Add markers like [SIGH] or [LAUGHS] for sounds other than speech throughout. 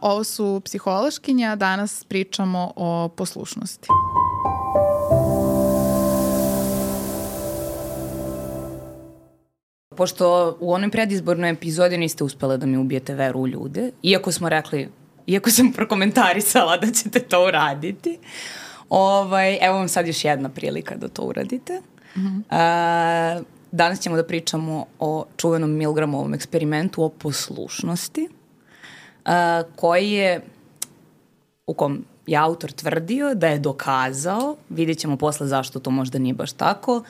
Ovo su psihološkinje, a danas pričamo o poslušnosti. Pošto u onoj predizbornoj epizodi niste uspele da mi ubijete veru u ljude, iako smo rekli, iako sam [LAUGHS] prokomentarisala da ćete to uraditi, ovaj, evo vam sad još jedna prilika da to uradite. Mm -hmm. A, danas ćemo da pričamo o čuvenom Milgramovom eksperimentu o poslušnosti, koji je, u kom je autor tvrdio da je dokazao, vidjet ćemo posle zašto to možda nije baš tako,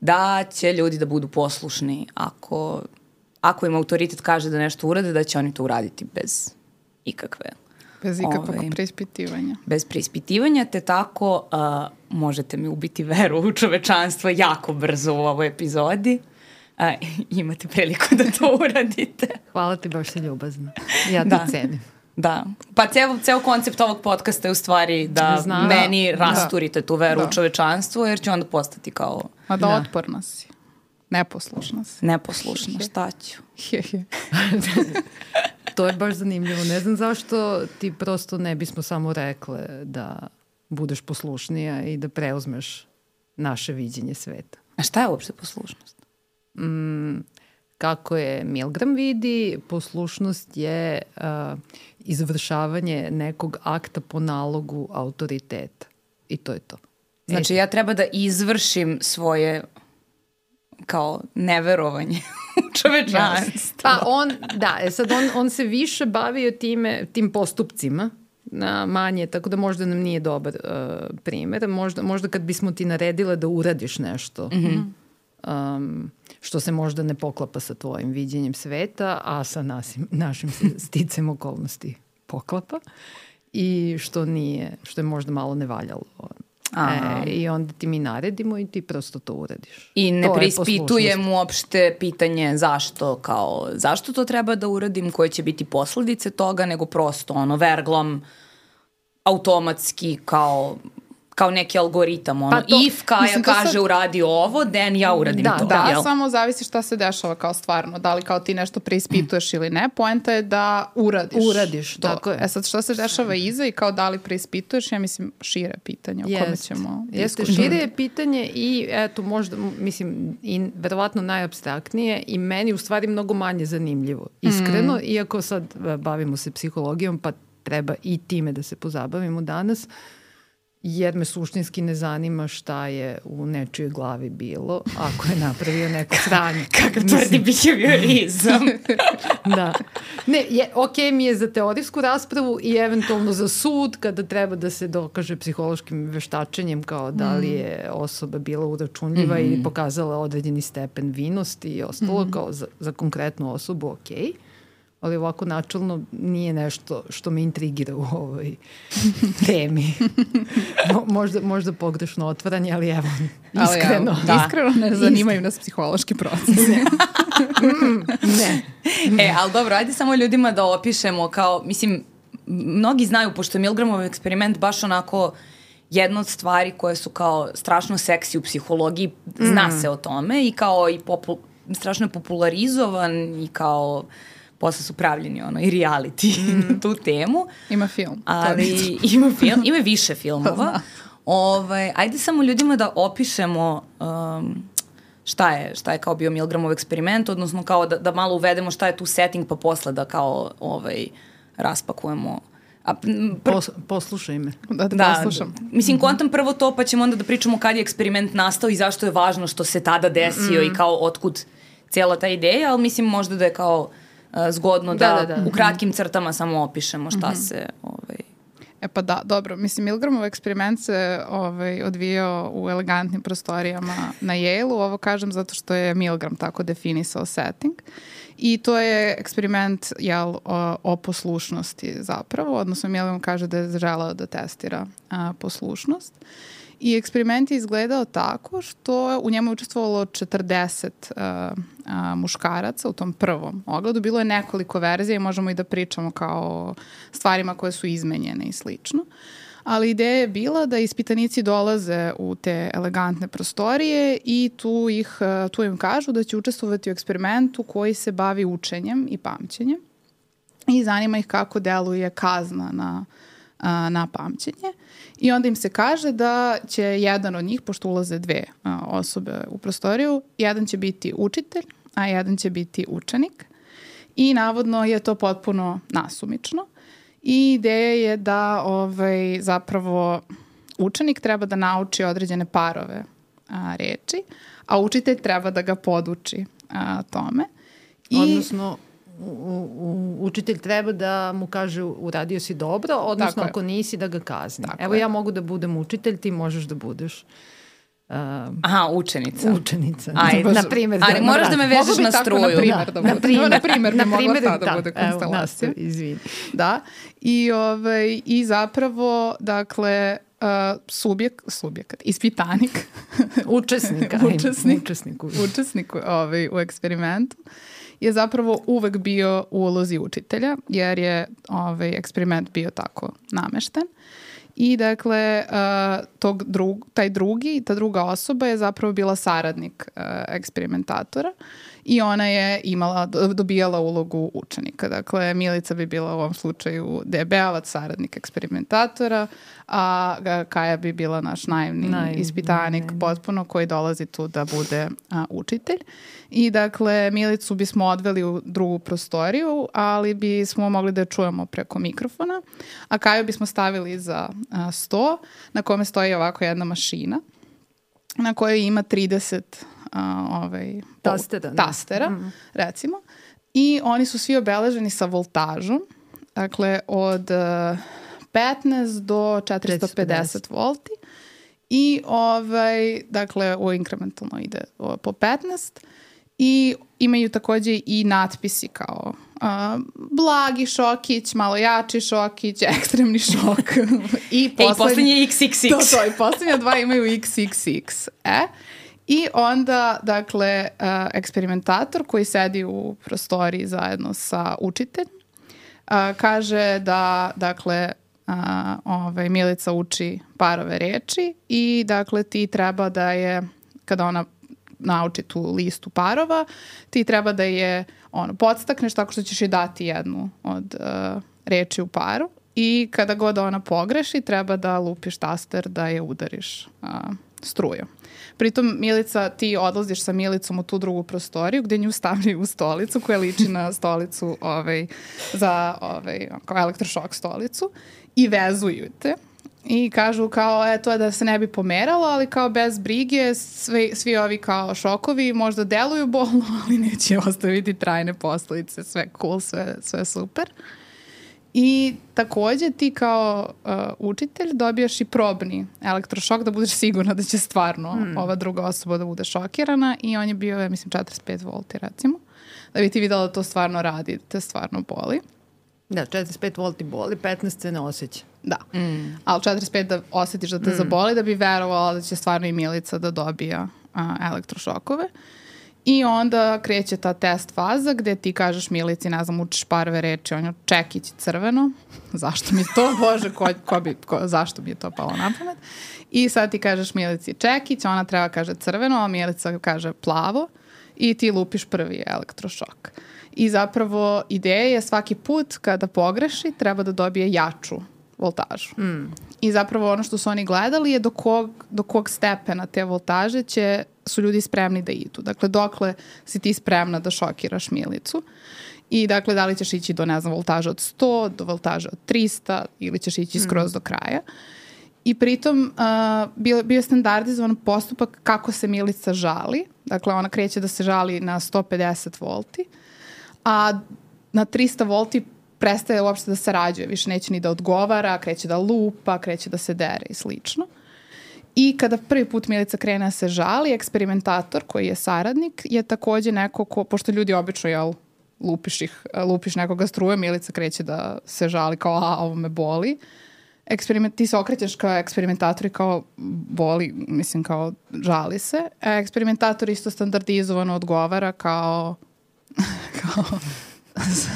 da će ljudi da budu poslušni ako, ako im autoritet kaže da nešto urade, da će oni to uraditi bez ikakve Bez ikakvog ovaj, preispitivanja. Bez preispitivanja, te tako uh, možete mi ubiti veru u čovečanstvo jako brzo u ovoj epizodi. Uh, [LAUGHS] imate priliku da to uradite. Hvala ti, baš se ljubazno. Ja to da. cenim. Da. Pa ceo, ceo koncept ovog podcasta je u stvari da Znam. meni da. rasturite tu veru da. u čovečanstvo, jer ću onda postati kao... A da, da. otporna si. Neposlušna si. Neposlušna, šta ću? [LAUGHS] to je baš zanimljivo. Ne znam zašto ti prosto ne bismo samo rekle da budeš poslušnija i da preuzmeš naše viđenje sveta. A šta je uopšte poslušnost? Mm, kako je Milgram vidi, poslušnost je uh, izvršavanje nekog akta po nalogu autoriteta. I to je to. Znači ja treba da izvršim svoje kao neverovanje u čovečanstvo. Pa on, da, e sad on, on se više bavio time, tim postupcima, na manje, tako da možda nam nije dobar uh, primer. Možda, možda kad bismo ti naredile da uradiš nešto, mm -hmm. um, što se možda ne poklapa sa tvojim viđenjem sveta, a sa nasim, našim [LAUGHS] sticem okolnosti poklapa i što nije, što je možda malo nevaljalo Aha. E, I onda ti mi naredimo i ti prosto to uradiš. I ne to prispitujem uopšte pitanje zašto, kao, zašto to treba da uradim, koje će biti posledice toga, nego prosto ono, verglom automatski kao kao neki algoritam, ono, pa to, if Kaja kaže sad... uradi ovo, then ja uradim da, to. Da, jel? samo zavisi šta se dešava kao stvarno, da li kao ti nešto preispituješ mm. ili ne, poenta je da uradiš. Uradiš, to. tako je. E sad šta se dešava iza i kao da li preispituješ, ja mislim šire pitanje o Jest. kome ćemo Jeste, šire je pitanje i eto možda, mislim, i verovatno najabstraktnije i meni u stvari mnogo manje zanimljivo, iskreno, mm. iako sad e, bavimo se psihologijom, pa treba i time da se pozabavimo danas, uh, jer me suštinski ne zanima šta je u nečijoj glavi bilo ako je napravio neko sranje. Kakav tvrdi behaviorizam. [LAUGHS] da. Ne, je, ok mi je za teorijsku raspravu i eventualno za sud kada treba da se dokaže psihološkim veštačenjem kao da li mm. je osoba bila uračunljiva mm. ili pokazala određeni stepen vinosti i ostalo mm. kao za, za konkretnu osobu ok. Okay ali ovako načalno nije nešto što me intrigira u ovoj temi. [LAUGHS] Mo, možda, možda pogrešno otvaranje, ali evo, iskreno. Ali, da. Iskreno ne zanimaju nas psihološki procesi. [LAUGHS] ne. E, ali dobro, ajde samo ljudima da opišemo kao, mislim, mnogi znaju, pošto je Milgramov eksperiment baš onako jedna od stvari koje su kao strašno seksi u psihologiji, zna mm. se o tome i kao i popu, strašno je popularizovan i kao posle su pravljeni ono i reality [LAUGHS] mm. na tu temu. Ima film. Ali [LAUGHS] ima film, ima [LAUGHS] više filmova. ovaj, ajde samo ljudima da opišemo um, šta je, šta je kao bio Milgramov eksperiment, odnosno kao da, da malo uvedemo šta je tu setting, pa posle da kao ovaj, raspakujemo A, pr... Pos, poslušaj me. Da, da, da poslušam. Mislim, kontam prvo to, pa ćemo onda da pričamo kad je eksperiment nastao i zašto je važno što se tada desio mm. i kao otkud cijela ta ideja, ali mislim možda da je kao zgodno da, da, da, da. u kratkim crtama samo opišemo šta mm -hmm. se ovaj, E pa da, dobro. Mislim, Milgramov eksperiment se ovaj, odvijao u elegantnim prostorijama na Yale-u. Ovo kažem zato što je Milgram tako definisao setting. I to je eksperiment jel, o, o poslušnosti zapravo, odnosno Milgram kaže da je želeo da testira a, poslušnost. I eksperiment je izgledao tako što u njemu je učestvovalo 40 uh, uh, muškaraca u tom prvom ogledu. Bilo je nekoliko verzija i možemo i da pričamo kao stvarima koje su izmenjene i slično. Ali ideja je bila da ispitanici dolaze u te elegantne prostorije i tu, ih, tu im kažu da će učestvovati u eksperimentu koji se bavi učenjem i pamćenjem i zanima ih kako deluje kazna na, a, na pamćenje. I onda im se kaže da će jedan od njih, pošto ulaze dve a, osobe u prostoriju, jedan će biti učitelj, a jedan će biti učenik. I navodno je to potpuno nasumično. I ideja je da ovaj, zapravo učenik treba da nauči određene parove a, reči, a učitelj treba da ga poduči a, tome. I, Odnosno, u, u, učitelj treba da mu kaže uradio si dobro, odnosno ako nisi da ga kazni. Tako Evo je. ja mogu da budem učitelj, ti možeš da budeš Uh, Aha, učenica. Učenica. Ajde. Na primjer. Ali da, moraš da me vežeš na struju. Na primjer, [LAUGHS] da, na primjer, na primjer bi na primjer, da, da bude konstelacija. Evo, izvini. Da. I, ovaj, I zapravo, dakle, uh, subjek, subjekat, ispitanik. [LAUGHS] Učesnik. učesnik. Učesnik. Učesnik ovaj, u eksperimentu je zapravo uvek bio u ulozi učitelja, jer je ovaj eksperiment bio tako namešten. I dakle, uh, tog drug, taj drugi, ta druga osoba je zapravo bila saradnik uh, eksperimentatora i ona je imala, dobijala ulogu učenika. Dakle, Milica bi bila u ovom slučaju DB-ovac, saradnik eksperimentatora, a Kaja bi bila naš naivni Naj, ispitanik ne. potpuno koji dolazi tu da bude a, učitelj. I dakle, Milicu bismo odveli u drugu prostoriju, ali bismo mogli da je čujemo preko mikrofona, a Kaju bismo stavili za a, sto na kome stoji ovako jedna mašina na kojoj ima 30 a, ovaj, tastera, tastera mm. recimo. I oni su svi obeleženi sa voltažom, dakle od uh, 15 do 450 volti. I ovaj, dakle, ovo inkrementalno ide po 15 i imaju takođe i natpisi kao uh, blagi šokić, malo jači šokić, [LAUGHS] ekstremni šok. I poslednji XXX. To, to, i poslednja dva imaju XXX. E, I onda, dakle, uh, eksperimentator koji sedi u prostoriji zajedno sa učiteljem uh, kaže da, dakle, uh, ovaj, Milica uči parove reči i, dakle, ti treba da je, kada ona nauči tu listu parova, ti treba da je ono, podstakneš tako što ćeš joj dati jednu od uh, reči u paru i kada god ona pogreši treba da lupiš taster da je udariš uh, strujom. Pritom, Milica, ti odlaziš sa Milicom u tu drugu prostoriju gde nju stavljaju stolicu koja liči na stolicu ovaj, za ovaj, kao elektrošok stolicu i vezuju te i kažu kao, e, to je da se ne bi pomeralo, ali kao bez brige, svi, svi ovi kao šokovi možda deluju bolno, [LAUGHS] ali neće ostaviti trajne posledice, sve cool, sve, sve super. I takođe ti kao uh, učitelj dobijaš i probni elektrošok da budeš sigurna da će stvarno hmm. ova druga osoba da bude šokirana i on je bio, ja mislim, 45 volti recimo. Da bi ti videla da to stvarno radi, da te stvarno boli. Da, 45 volti boli, 15 se ne osjeća. Da, mm. ali 45 da osjetiš da te mm. zaboli da bi verovala da će stvarno i Milica da dobija a, elektrošokove. I onda kreće ta test faza gde ti kažeš Milici, ne znam, učiš parve reči, on je čekić crveno. [LAUGHS] Zašto mi to, bože, ko, ko bi, ko, zašto mi je to palo na pamet? I sad ti kažeš Milici čekić, ona treba kaže crveno, a Milica kaže plavo i ti lupiš prvi elektrošok. I zapravo ideja je svaki put kada pogreši treba da dobije jaču voltažu. Mm. I zapravo ono što su oni gledali je do kog, do kog stepena te voltaže će, su ljudi spremni da idu. Dakle, dokle si ti spremna da šokiraš milicu. I dakle, da li ćeš ići do, ne znam, voltaža od 100, do voltaža od 300 ili ćeš ići skroz mm. do kraja. I pritom uh, bio, bio je standardizovan postupak kako se milica žali. Dakle, ona kreće da se žali na 150 volti, a na 300 volti prestaje uopšte da sarađuje, više neće ni da odgovara, kreće da lupa, kreće da se dere i slično. I kada prvi put Milica krene da se žali, eksperimentator koji je saradnik je takođe neko ko, pošto ljudi obično, jel, lupiš ih, lupiš nekoga struje, Milica kreće da se žali kao, a, ovo me boli. Eksperiment, ti se okrećeš kao eksperimentator i kao boli, mislim kao žali se. Eksperimentator isto standardizovano odgovara kao [LAUGHS] kao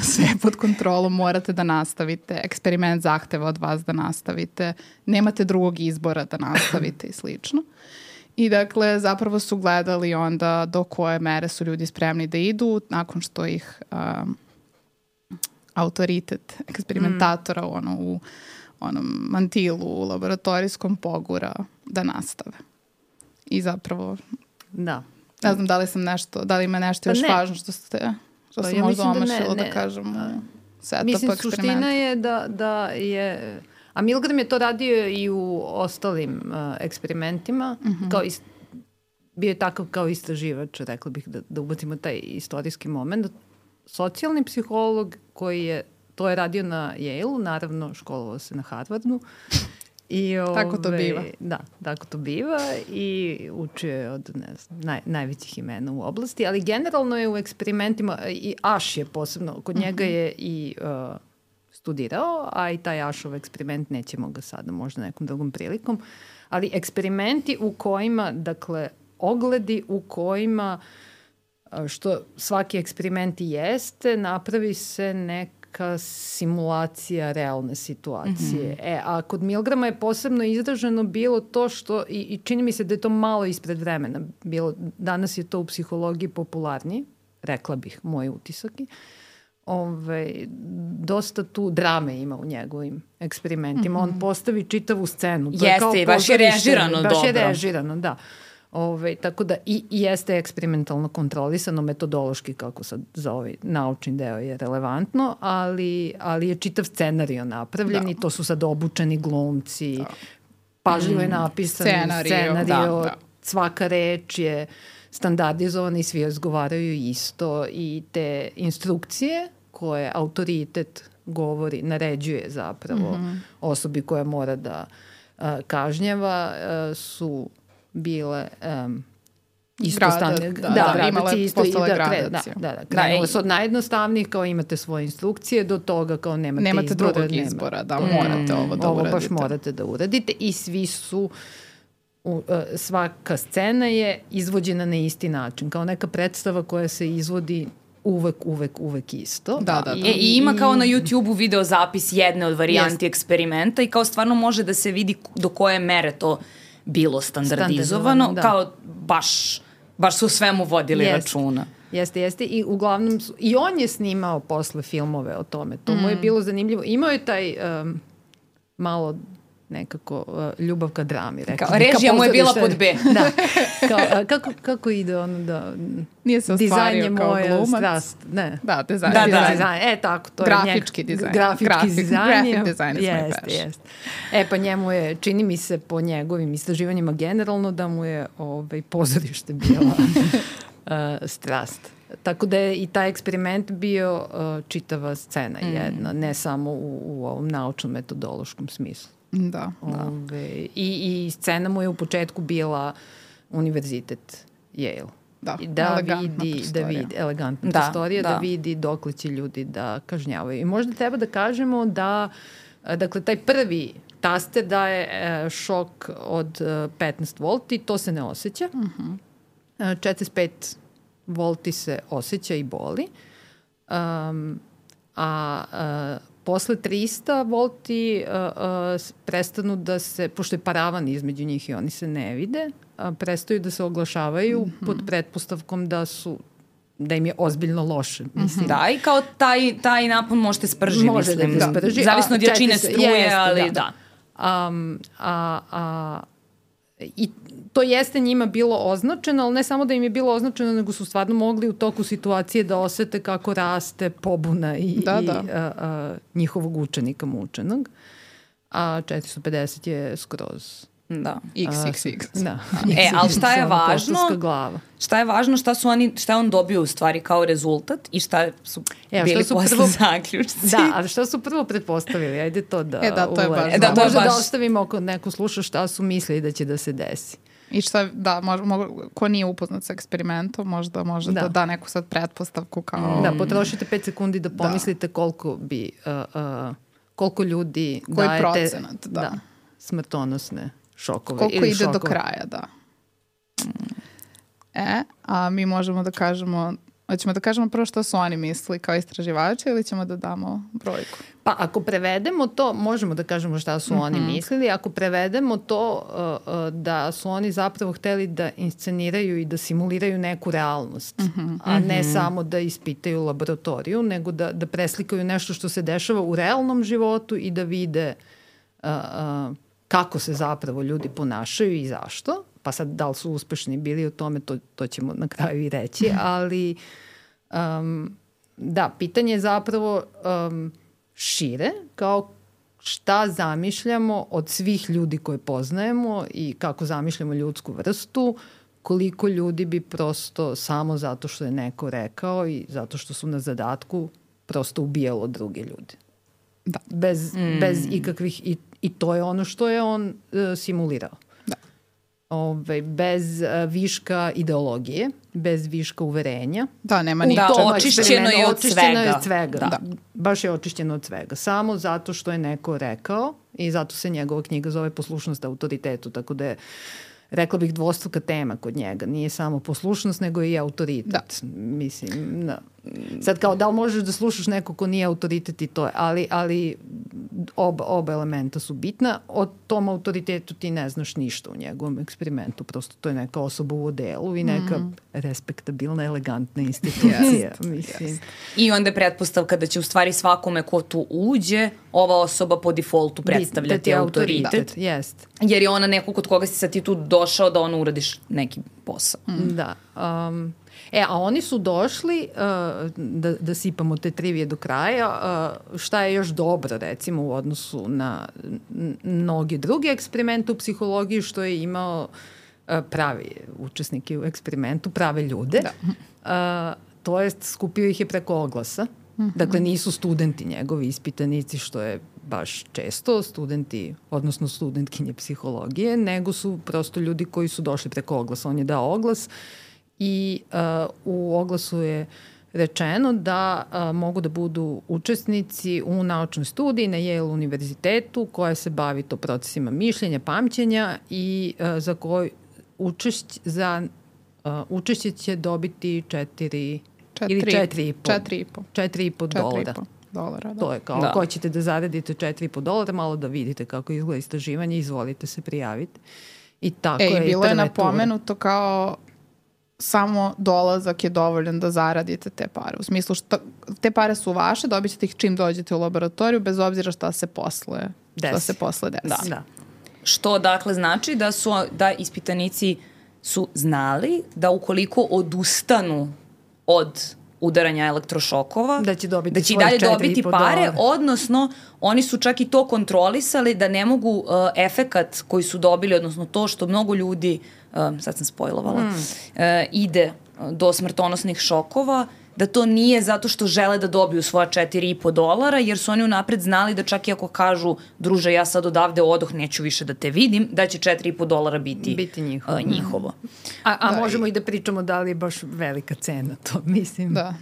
sve pod kontrolom, morate da nastavite, eksperiment zahteva od vas da nastavite, nemate drugog izbora da nastavite i slično. I dakle, zapravo su gledali onda do koje mere su ljudi spremni da idu nakon što ih um, autoritet eksperimentatora u, ono, u onom mantilu u laboratorijskom pogura da nastave. I zapravo, Da. Ne znam da li sam nešto, da li ima nešto Pa još ne. važno što ste, što Pa sam ja možda da omašila da, ne. kažem u setupu Mislim, suština je da, da je... A Milgram je to radio i u ostalim uh, eksperimentima, Mhm. kao ist, bio je takav kao istraživač, rekla bih da, da ubacimo taj istorijski moment. Socijalni psiholog koji je, to je radio na Yale-u, naravno školovao se na Harvardu. I, Tako to ove, biva. Da, tako to biva i učio je od ne znam, naj, najvećih imena u oblasti, ali generalno je u eksperimentima, i Aš je posebno, kod njega Mhm. je i uh, studirao, a i taj Ašov eksperiment, nećemo ga sada, možda nekom drugom prilikom, ali eksperimenti u kojima, dakle, ogledi u kojima a, što svaki eksperiment i jeste, napravi se neka simulacija realne situacije. Mm -hmm. E, a kod Milgrama je posebno izraženo bilo to što, i, i čini mi se da je to malo ispred vremena bilo, danas je to u psihologiji popularnije, rekla bih, moj utisak je, Ove, dosta tu drame ima u njegovim eksperimentima. Mm -hmm. On postavi čitavu scenu. To je Jeste, kao i baš je režirano baš je dobro. režirano, da. Ove, tako da i, i jeste eksperimentalno kontrolisano metodološki kako sad za ovaj naučni deo je relevantno, ali, ali je čitav scenario napravljen Da. i to su sad obučeni glumci, da. pažljivo je napisan Scenario, scenario, da, da. svaka reč je standardizovana i svi razgovaraju isto i te instrukcije koje autoritet govori, naređuje zapravo mm -hmm. osobi koja mora da uh, kažnjava su bile um, isto Grada- stane, da, da, da, gradacije imala je- isto da, postala da, gradacija. da, da, Da, krenulo i- se od najjednostavnijih kao imate svoje instrukcije do toga kao nemate, Nemate izbora, drugog nema. izbora, da, Mm, morate ovo da ovo uradite. baš morate da uradite i svi su u, uh, svaka scena je izvođena na isti način, kao neka predstava koja se izvodi uvek, uvek, uvek isto. Da, da, da. E, I ima kao na YouTube-u video zapis jedne od varijanti Jeste. eksperimenta i kao stvarno može da se vidi do koje mere to bilo standardizovano, Standardizovano, da. kao baš, baš su svemu vodili Jeste. računa. Jeste, jeste. I uglavnom su, i on je snimao posle filmove o tome. To mu je Mm. bilo zanimljivo. Imao je taj um, malo nekako uh, ljubav ka drami. Rekla Kao, režija mu je bila pod B. [LAUGHS] da. [LAUGHS] Kao, kako, kako ide ono da... Nije se Dizajn je ostvario kao moja glumac. strast. Ne. Da, dizajn. Da, da. Dizajn. E, tako, to Grafički je njeg, dizajn. Grafički Grafik- dizajn. je- is my jeste, passion. jeste. E, pa njemu je, čini mi se po njegovim istraživanjima generalno da mu je ovaj, pozorište bila [LAUGHS] uh, strast. Tako da je i taj eksperiment bio uh, čitava scena Mm. jedna, ne samo u, u ovom naučnom metodološkom smislu. Da, da. Ove, i, I scena mu je u početku bila univerzitet Yale. Da, da vidi, da prostorija. vidi, elegantna Da, prostorija, da. da. vidi dokle će ljudi da kažnjavaju. I možda treba da kažemo da, e, dakle, taj prvi taster daje e, šok od e, 15 volti, to se ne osjeća. Uh -huh. 45 volti se osjeća i boli. Um, a, a posle 300 volti a, a, s- prestanu da se, pošto je paravan između njih i oni se ne vide, a, prestaju da se oglašavaju Mhm. pod pretpostavkom da su da im je ozbiljno loše. Mislim, Da, i kao taj, taj napon možete sprži, Može da mislim. te sprži. Zavisno od jačine četiri se- struje, jeste, ali da. Um, a, a, I to jeste njima bilo označeno, ali ne samo da im je bilo označeno, nego su stvarno mogli u toku situacije da osete kako raste pobuna i, Da, i da. A, a, njihovog učenika mučenog. A 450 je skroz... Da. XXX. Da. E, ali šta je važno? glava. Šta je važno, šta su oni, šta je on dobio u stvari kao rezultat i šta su E, a šta bili su posle prvo- zaključci. Da, ali šta su prvo pretpostavili? Ajde to da E, da, to je baš uledimo. E, da, to je Možda da baš- ostavimo ako neko sluša šta su mislili da će da se desi. I šta, da, mož, mo, ko nije upoznat sa eksperimentom, možda može da, Da. da neku sad pretpostavku kao... Da, potrošite 5 sekundi da pomislite koliko bi, uh, uh, koliko ljudi Koji dajete procenat, da. smrtonosne šokove. Koliko ili ide do šokove. kraja, da. E, a mi možemo da kažemo Hoćemo da kažemo prvo što su oni mislili kao istraživači ili ćemo da damo brojku? Pa ako prevedemo to, možemo da kažemo šta su mm -hmm. oni Mhm. mislili, ako prevedemo to uh, uh, da su oni zapravo hteli da insceniraju i da simuliraju neku realnost, mm. -hmm. a ne samo da ispitaju laboratoriju, nego da, da preslikaju nešto što se dešava u realnom životu i da vide uh, uh, kako se zapravo ljudi ponašaju i zašto. Pa sad, da li su uspešni bili u tome, to, to ćemo na kraju i reći, [LAUGHS] ali um, da, pitanje je zapravo um, šire, kao šta zamišljamo od svih ljudi koje poznajemo i kako zamišljamo ljudsku vrstu, koliko ljudi bi prosto samo zato što je neko rekao i zato što su na zadatku prosto ubijalo druge ljude. Da. Bez, mm. bez ikakvih, i, i to je ono što je on uh, simulirao. Da. Ove, bez uh, viška ideologije, bez viška uverenja. Da, nema Da, ničega. tom očišćeno je od očišćeno je svega. od svega. Da. Da. Baš je očišćeno od svega. Samo zato što je neko rekao i zato se njegova knjiga zove Poslušnost autoritetu, tako da je rekla bih dvostruka tema kod njega. Nije samo poslušnost, nego i autoritet. Da. Mislim, da. Sad kao da li možeš da slušaš neko ko nije autoritet i to je, ali, ali oba, oba elementa su bitna. O tom autoritetu ti ne znaš ništa u njegovom eksperimentu. Prosto to je neka osoba u odelu i neka mm. respektabilna, elegantna institucija. Mislim. I onda je pretpostavka da će u stvari svakome ko tu uđe, ova osoba po defaultu predstavljati da ti je autoritet. Jest. Jer je ona neko kod koga si sad ti tu došao da ono uradiš neki posao. Mm. Da. Um, e, a oni su došli, uh, da, da sipamo te trivije do kraja, uh, šta je još dobro recimo u odnosu na mnoge druge eksperimente u psihologiji, što je imao uh, pravi učesnike u eksperimentu, prave ljude. Da. Uh, to jest, skupio ih je preko oglasa. Mm -hmm. Dakle, nisu studenti njegovi ispitanici, što je baš često studenti, odnosno studentkinje psihologije, nego su prosto ljudi koji su došli preko oglasa. On je dao oglas i uh, u oglasu je rečeno da uh, mogu da budu učesnici u naučnoj studiji na Yale univerzitetu koja se bavi to procesima mišljenja, pamćenja i uh, za koji učešć, za uh, učešće će dobiti četiri, Četiri- ili četiri i po. četiri i po. Četiri i po Četiri dolara. i po dolara, da. To je kao, Da. da. ko ćete da zaradite 4,5 dolara, malo da vidite kako izgleda istraživanje, izvolite se prijaviti. I tako E, je i bilo je napomenuto kao samo dolazak je dovoljan da zaradite te pare. U smislu, šta, te pare su vaše, dobit ćete ih čim dođete u laboratoriju, bez obzira šta se posle, šta Desi. se posle desi. ture. Da. Što dakle znači da su da ispitanici su znali da ukoliko odustanu od udaranja elektrošokova, Da će dobiti da će dalje dobiti 4,5 pare, dolara. odnosno oni su čak i to kontrolisali da ne mogu uh, efekat koji su dobili, odnosno to što mnogo ljudi, uh, sad sam spojlovala, mm. uh, ide uh, do smrtonosnih šokova, da to nije zato što žele da dobiju svoja 4,5 dolara, jer su oni unapred znali da čak i ako kažu, druže, ja sad odavde odoh, neću više da te vidim, da će 4,5 dolara biti, Biti njihovo. Uh, njihovo. A, a Da, možemo i da pričamo da li je baš velika cena to, [LAUGHS] mislim. Da.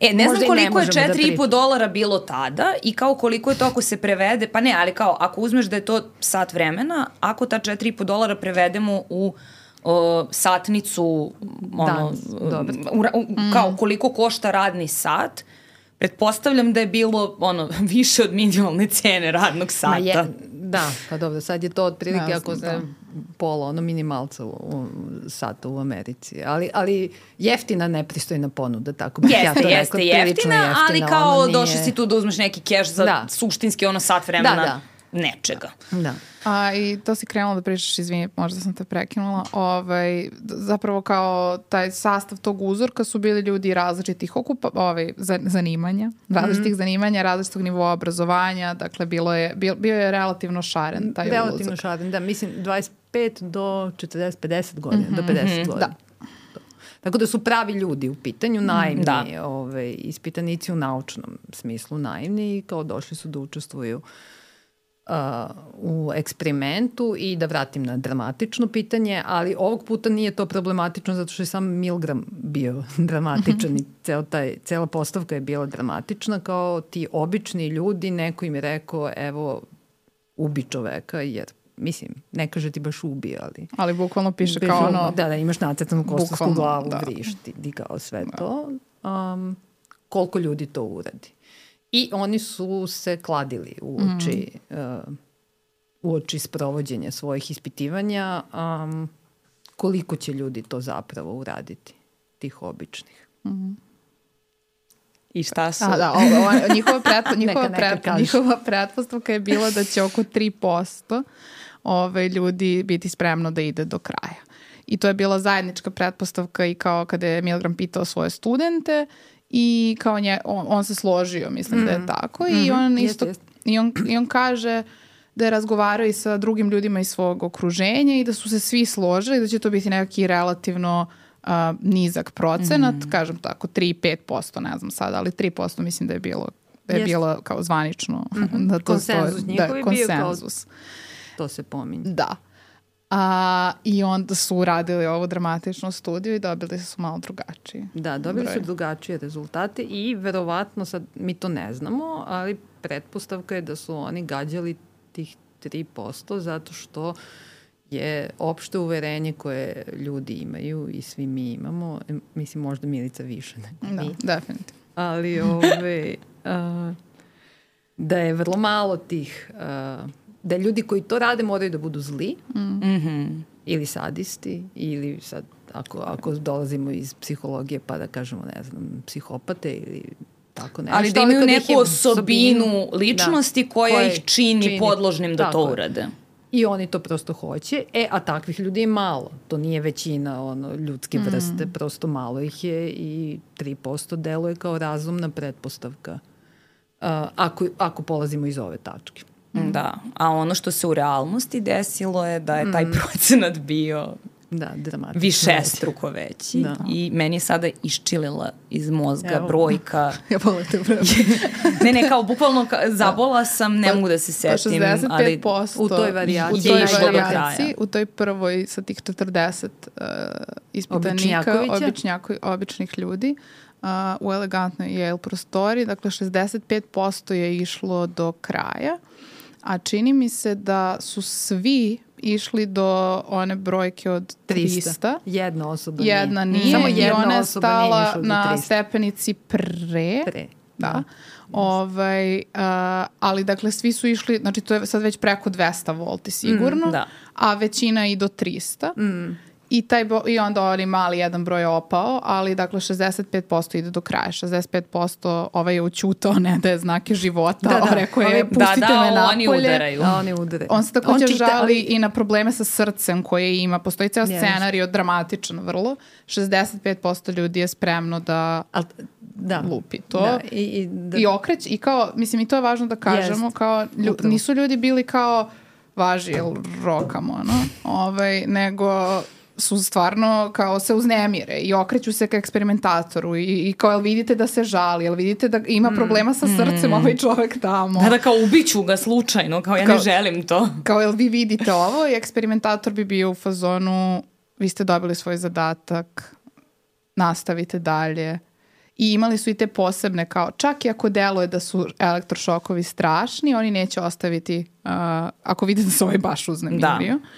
E, ne Možda znam i ne koliko je možemo da 4,5 pričamo. dolara bilo tada i kao koliko je to ako se prevede, pa ne, ali kao ako uzmeš da je to sat vremena, ako ta 4,5 dolara prevedemo u o, satnicu, ono, Da, dobro. u, u, kao koliko košta radni sat, pretpostavljam da je bilo ono [LAUGHS] više od minimalne cene radnog sata. Ma je, da, pa dobro, sad je to otprilike ako znam, se pola, ono minimalca u, u, sata u Americi. Ali, ali jeftina nepristojna ponuda, tako bih ja to jeste rekla. prilično jeftina, ali ono kao nije- došli si tu da uzmeš neki keš za Da. suštinski ono sat vremena Da, da. Nečega. Da. A, I to si krenula da pričaš, izvini, možda sam te prekinula, ovaj, zapravo kao taj sastav tog uzorka su bili ljudi različitih okupa, ovaj, za- zanimanja, različitih Mhm. zanimanja, različitog nivoa obrazovanja, dakle bilo je, bio, bio je relativno šaren taj Relativno uzork. šaden, da, mislim 25 do 40-50 godina, do 50 godina. da. Tako da su pravi ljudi u pitanju, naivni Da. ovaj, ispitanici u naučnom smislu naivni i kao došli su da učestvuju uh, u eksperimentu i da vratim na dramatično pitanje, ali ovog puta nije to problematično zato što je sam Milgram bio [LAUGHS] dramatičan i ceo taj, cela postavka je bila dramatična kao ti obični ljudi, neko im je rekao evo ubi čoveka jer mislim, ne kaže ti baš ubi, ali Ali bukvalno piše kao ono, Da, da, imaš nacrtanu kostovsku Bukvalno, glavu, da. vrišti, di kao sve to. um, koliko ljudi to uradi. I oni su se kladili u oči, mm. uh, u oči sprovođenja svojih ispitivanja um, koliko će ljudi to zapravo uraditi, tih običnih. Mm. I šta su? A, da, ovo, ovo, njihova, pretpo, [LAUGHS] njihova, neka, neka pret, njihova pretpostavka je bila da će oko 3% ove, ljudi biti spremno da ide do kraja. I to je bila zajednička pretpostavka i kao kada je Milgram pitao svoje studente i kao nje, on, on se složio, mislim mm. da je tako. Mm -hmm. I on isto, jest, jest. I, on, i on kaže da je razgovarao i sa drugim ljudima iz svog okruženja i da su se svi složili da će to biti neki relativno uh, nizak procenat, mm. kažem tako 3-5%, ne znam sada, ali 3% mislim da je bilo da je bilo kao zvanično mm -hmm. da to konsenzus stoji, da, konsenzus. Bio kao, to se pominje. Da. A, I onda su uradili ovu dramatičnu studiju i dobili su malo drugačije. Da, dobili broj. su drugačije rezultate i verovatno sad mi to ne znamo, ali pretpostavka je da su oni gađali tih 3% zato što je opšte uverenje koje ljudi imaju i svi mi imamo, mislim možda Milica više nego da, mi. definitivno. Ali ove, uh, da je vrlo malo tih, uh, da ljudi koji to rade moraju da budu zli mm -hmm. ili sadisti ili sad ako, ako dolazimo iz psihologije pa da kažemo ne znam psihopate ili tako nešto. Ali da imaju neku osobinu ličnosti da, koja ih čini, čini podložnim da to urade. I oni to prosto hoće. E, a takvih ljudi je malo. To nije većina ono, ljudske mm. vrste, prosto malo ih je i 3% deluje kao razumna pretpostavka. Uh, ako, ako polazimo iz ove tačke. Mm. Da, a ono što se u realnosti desilo je da je taj mm. procenat bio Da, dramatično. Više struko veći. Da. I meni je sada iščilila iz mozga Evo. brojka. [LAUGHS] ja volim te [LAUGHS] ne, ne, kao bukvalno ka, zabola sam, ne pa, mogu da se setim. Pa 65% ali, u toj varijaciji. U toj varijaciji, u toj prvoj sa tih 40 uh, ispitanika, običnjako, običnih ljudi, uh, u elegantnoj Yale prostori, dakle 65% je išlo do kraja, a čini mi se da su svi išli do one brojke od 300. 300. Jedna osoba Jedna nije. nije. Samo jedna I ona je stala na stepenici pre. Pre. Da. da. Ovaj, uh, ali dakle svi su išli, znači to je sad već preko 200 volti sigurno, mm, da. a većina i do 300. Mm. I, taj, I onda oni mali jedan broj je opao, ali dakle 65% ide do kraja. 65% ovaj je učutao, ne da je znake života. Da, da. Rekao je, da, pustite da, da, me napolje. Oni udaraju. Da, oni udaraju. On se takođe čita, žali ali... i na probleme sa srcem koje ima. Postoji ceo yes. scenarij dramatičan vrlo. 65% ljudi je spremno da... Al, da. lupi to da, i, i, da. i okreć i kao, mislim i to je važno da kažemo, yes. kao lju, nisu ljudi bili kao važi, jel rokamo, ono, ovaj, nego su stvarno kao se uznemire i okreću se ka eksperimentatoru i, i kao jel vidite da se žali, jel vidite da ima mm, problema sa srcem mm. ovaj čovek tamo. Da, da kao ubiću ga slučajno, kao ja kao, ne želim to. Kao jel vi vidite ovo i eksperimentator bi bio u fazonu vi ste dobili svoj zadatak, nastavite dalje. I imali su i te posebne kao, čak i ako deluje da su elektrošokovi strašni, oni neće ostaviti, uh, ako vide da se ovaj baš uznemirio. Da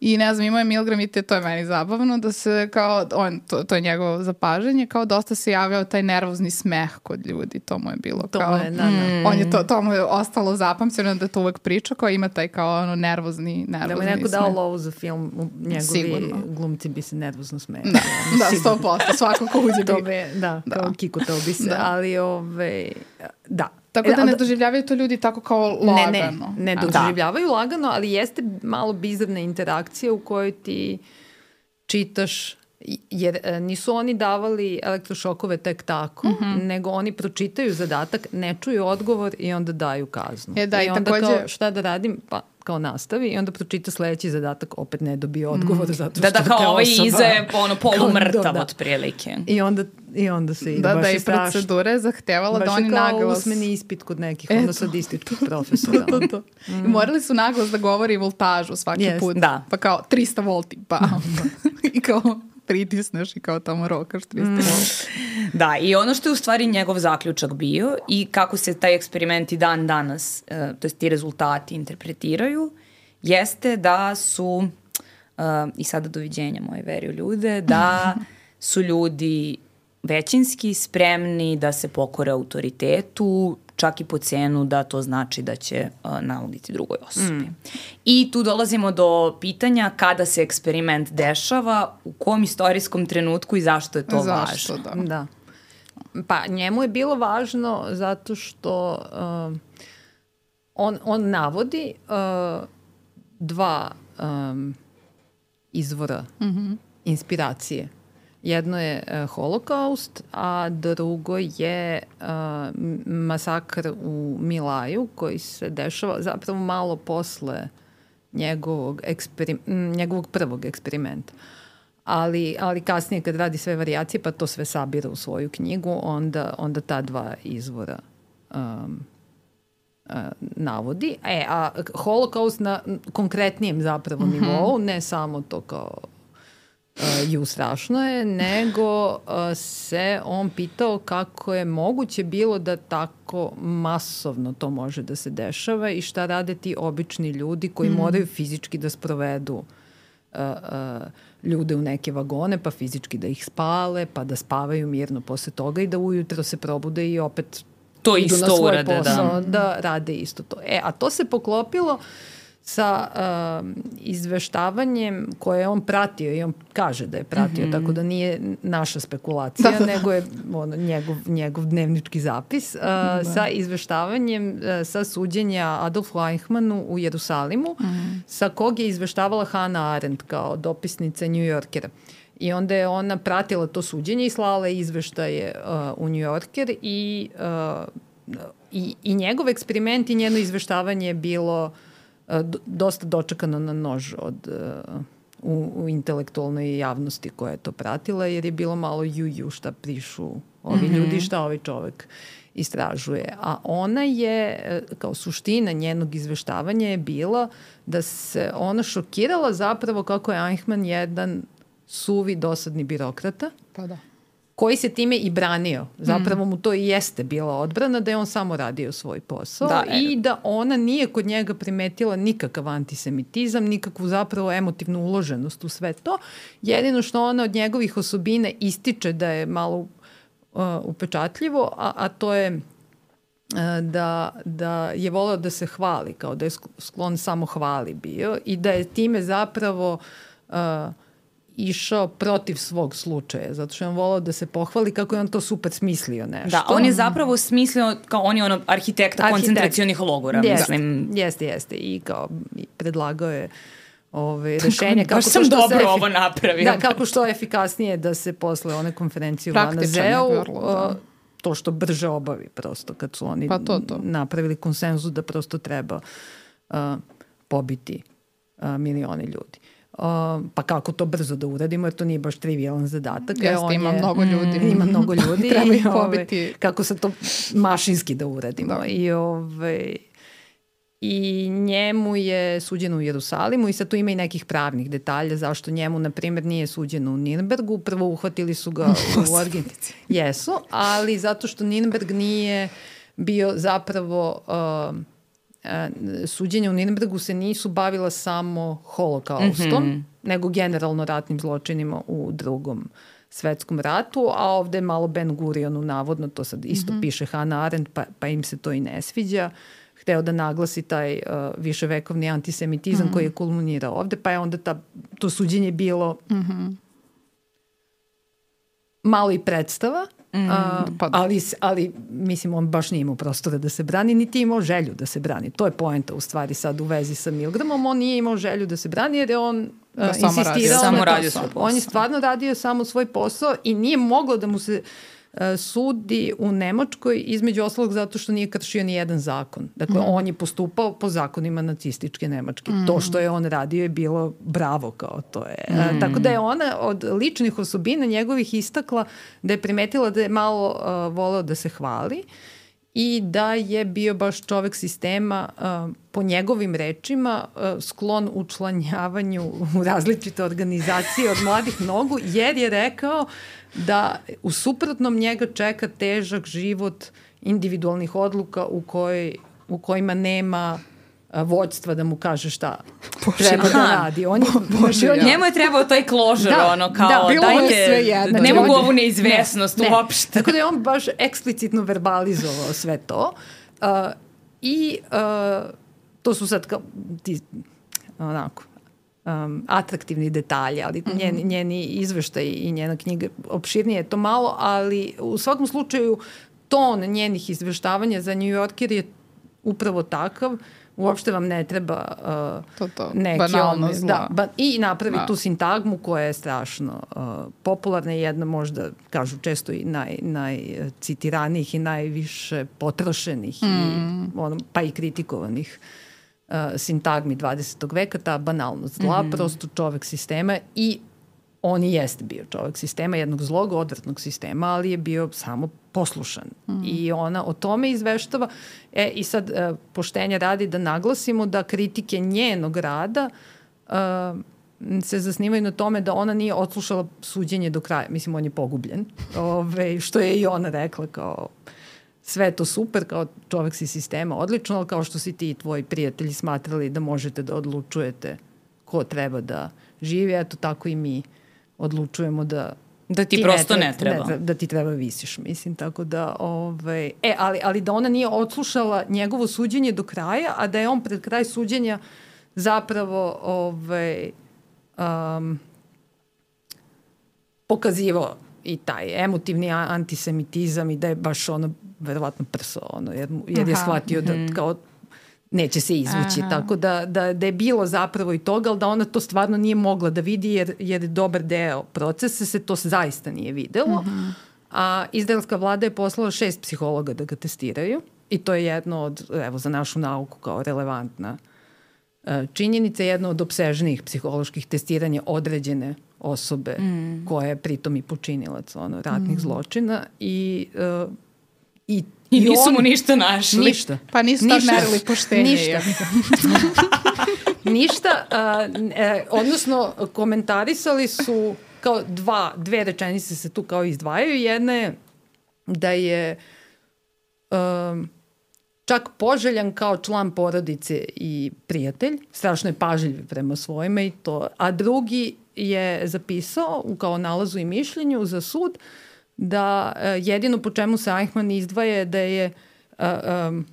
I ne znam, imao je Milgram i te, to je meni zabavno, da se kao, on, to, to je njegovo zapažanje, kao dosta se javljao taj nervozni smeh kod ljudi, to mu je bilo to kao, je, da, da. Mm. on je to, to mu je ostalo zapamćeno da to uvek priča, kao ima taj kao ono nervozni, nervozni Da mu je neko dao lovu za film, njegovi Sigurno. glumci bi se nervozno smeli. Da, da, sto posto, svako ko uđe [LAUGHS] bi. Be, da, da, kao Kiko to bi se, da. ali ove, da, Tako da ne doživljavaju to ljudi tako kao lagano. Ne, ne, ne doživljavaju da. lagano, ali jeste malo bizarna interakcija u kojoj ti čitaš jer e, nisu oni davali elektrošokove tek tako, mm -hmm. nego oni pročitaju zadatak, ne čuju odgovor i onda daju kaznu. E, da, I, i onda takođe... kao šta da radim? Pa kao nastavi i onda pročita sledeći zadatak, opet ne dobije odgovor mm. zato da, što da, da, kao ovaj iza je ono [LAUGHS] polumrtav da, otprilike. I onda, I onda se ide da, baš da, i procedura je zahtevala da oni naglas... Baš je kao usmeni ispit kod nekih, ono sadističkih [LAUGHS] profesora. to, to, to. Mm. I morali su naglas da govori voltažu svaki yes. put. Da. Pa kao 300 volti, pa. [LAUGHS] I kao pritisneš i kao tamo rokaš 300 mm. Da, i ono što je u stvari njegov zaključak bio i kako se taj eksperiment i dan danas, uh, to jest ti rezultati interpretiraju, jeste da su, uh, i sada doviđenja moje veri u ljude, da [LAUGHS] su ljudi većinski spremni da se pokore autoritetu, čak i po cenu da to znači da će uh, nauditi drugoj osobi. Mm. I tu dolazimo do pitanja kada se eksperiment dešava, u kom istorijskom trenutku i zašto je to Zašto, važno. da. Da. Pa njemu je bilo važno zato što uh, on, on navodi uh, dva um, izvora mm -hmm. inspiracije. Jedno je uh, holokaust, a drugo je uh, masakr u Milaju koji se dešava zapravo malo posle njegovog, eksperim, njegovog prvog eksperimenta. Ali, ali kasnije kad radi sve variacije pa to sve sabira u svoju knjigu, onda, onda ta dva izvora um, navodi. E, a holokaust na konkretnijem zapravo mm -hmm. nivou, ne samo to kao uh, ju strašno je, nego uh, se on pitao kako je moguće bilo da tako masovno to može da se dešava i šta rade ti obični ljudi koji mm. moraju fizički da sprovedu uh, uh, ljude u neke vagone, pa fizički da ih spale, pa da spavaju mirno posle toga i da ujutro se probude i opet to idu isto na svoj urade, da. posao, da. da rade isto to. E, a to se poklopilo sa uh, izveštavanjem koje je on pratio i on kaže da je pratio, mm -hmm. tako da nije naša spekulacija, da, da. nego je ono, njegov, njegov dnevnički zapis, uh, da. sa izveštavanjem uh, sa suđenja Adolfu Eichmannu u Jerusalimu, mm -hmm. sa kog je izveštavala Hannah Arendt kao dopisnica New Yorkera. I onda je ona pratila to suđenje i slala izveštaje uh, u New Yorker i, uh, i, i njegov eksperiment i njeno izveštavanje je bilo uh, dosta dočekano na nož od u, u intelektualnoj javnosti koja je to pratila, jer je bilo malo ju-ju šta prišu ovi mm -hmm. ljudi, šta ovaj čovek istražuje. A ona je, kao suština njenog izveštavanja je bila da se ona šokirala zapravo kako je Eichmann jedan suvi, dosadni birokrata. Pa da koji se time i branio. Zapravo mu to i jeste bila odbrana da je on samo radio svoj posao da, i da ona nije kod njega primetila nikakav antisemitizam, nikakvu zapravo emotivnu uloženost u sve to. Jedino što ona od njegovih osobina ističe da je malo uh, upečatljivo, a, a to je uh, da, da je voleo da se hvali, kao da je sklon samo hvali bio i da je time zapravo uh, išao protiv svog slučaja, zato što je on volao da se pohvali kako je on to super smislio nešto. Da, on je zapravo smislio, kao on je ono arhitekta Arhitekt. koncentracionih logora, jeste, mislim. Jeste, jeste, i kao predlagao je ove, rešenje kako to što dobro se ovo napravio. Da, kako što efikasnije da se posle one konferencije u Lanazeu da. to što brže obavi prosto kad su oni pa to, to. napravili konsenzus da prosto treba uh, pobiti uh, milione ljudi. Uh, pa kako to brzo da uradimo, jer to nije baš trivialan zadatak. Jeste, on ima je, mnogo ljudi. Mm, ima mnogo [LAUGHS] ljudi. Treba ih pobiti. kako se to mašinski da uradimo. Da. I, ove, I njemu je suđeno u Jerusalimu i sad tu ima i nekih pravnih detalja zašto njemu, na primjer, nije suđeno u Nirnbergu. Prvo uhvatili su ga [LAUGHS] u Argentini. Jesu, ali zato što Nirnberg nije bio zapravo... Uh, suđenja u Nirnbergu se nisu bavila samo holokaustom, mm -hmm. nego generalno ratnim zločinima u drugom svetskom ratu, a ovde je malo Ben Gurionu navodno, to sad isto mm -hmm. piše Hannah Arendt, pa, pa im se to i ne sviđa, hteo da naglasi taj uh, viševekovni antisemitizam mm -hmm. koji je kulminirao ovde, pa je onda ta, to suđenje bilo mm -hmm. malo i predstava, Mm, pa da. ali, ali, mislim, on baš nije imao prostora da se brani, niti imao želju da se brani. To je poenta u stvari sad u vezi sa Milgramom. On nije imao želju da se brani jer je on da, uh, insistirao samo radio svoj posao. On je stvarno radio samo svoj posao i nije moglo da mu se E, sudi u Nemačkoj između ostalog zato što nije kršio ni jedan zakon. Dakle, mm. on je postupao po zakonima nacističke Nemačke. Mm. To što je on radio je bilo bravo kao to je. E, mm. tako da je ona od ličnih osobina njegovih istakla da je primetila da je malo uh, voleo da se hvali i da je bio baš čovek sistema po njegovim rečima sklon učlanjavanju u različite organizacije od mladih nogu jer je rekao da u suprotnom njega čeka težak život individualnih odluka u, kojoj, u kojima nema vođstva da mu kaže šta [LAUGHS] treba da radi. On je, Bože, ja. Njemu je trebao taj closure, Da, ono, kao, da, bilo mu je dajte, sve jedno. ne Znači, mogu ovu neizvesnost Ne, ne. uopšte. Tako da je on baš eksplicitno verbalizovao sve to. Uh, I uh, to su sad kao ti, onako, um, atraktivni detalji, ali Mhm. njeni, njeni izveštaj i njena knjiga opširnije je to malo, ali u svakom slučaju ton njenih izveštavanja za New Yorker je upravo takav uopšte vam ne treba uh, To, to, neki banalno zla. da, ba, i napravi Da. tu sintagmu koja je strašno uh, popularna i jedna možda, kažu često i naj, najcitiranijih i najviše potrošenih mm. i, ono, pa i kritikovanih uh, sintagmi 20. veka, ta banalnost zla, mm. prosto čovek sistema i on i jeste bio čovek sistema, jednog zlog, odvratnog sistema, ali je bio samo poslušan. Mm. I ona o tome izveštava. E, I sad, e, poštenja radi da naglasimo da kritike njenog rada e, se zasnivaju na tome da ona nije odslušala suđenje do kraja. Mislim, on je pogubljen. [LAUGHS] Ove, što je i ona rekla kao sve to super, kao čovek si sistema odlično, ali kao što si ti i tvoji prijatelji smatrali da možete da odlučujete ko treba da živi, eto tako i mi odlučujemo da Da ti prosto ne treba. Ne, da ti treba visiš, mislim, tako da, ovaj, e, ali, ali da ona nije odslušala njegovo suđenje do kraja, a da je on pred kraj suđenja zapravo, ovaj, um, pokazivao i taj emotivni antisemitizam i da je baš ono verovatno prso ono jer, jer je shvatio da kao neće se izvući, Aha. tako da, da, da je bilo zapravo i toga, ali da ona to stvarno nije mogla da vidi jer, jer dobar deo procesa se to zaista nije videlo. A izraelska vlada je poslala šest psihologa da ga testiraju i to je jedno od, evo, za našu nauku kao relevantna e, činjenica, jedno od obsežnijih psiholoških testiranja određene osobe mm. koja je pritom i počinilac ono, ratnih mm. zločina i, uh, i, I nisu on- mu ništa našli. Ništa. Pa nisu tad Ništa. merili poštenje. Ništa. [LAUGHS] Ništa, a, e, odnosno komentarisali su kao dva, dve rečenice se tu kao izdvajaju. Jedna je da je um, čak poželjan kao član porodice i prijatelj, strašno je pažljiv prema svojima i to, a drugi je zapisao u kao nalazu i mišljenju za sud da uh, jedino po čemu se Eichmann izdvaja je da je uh, um,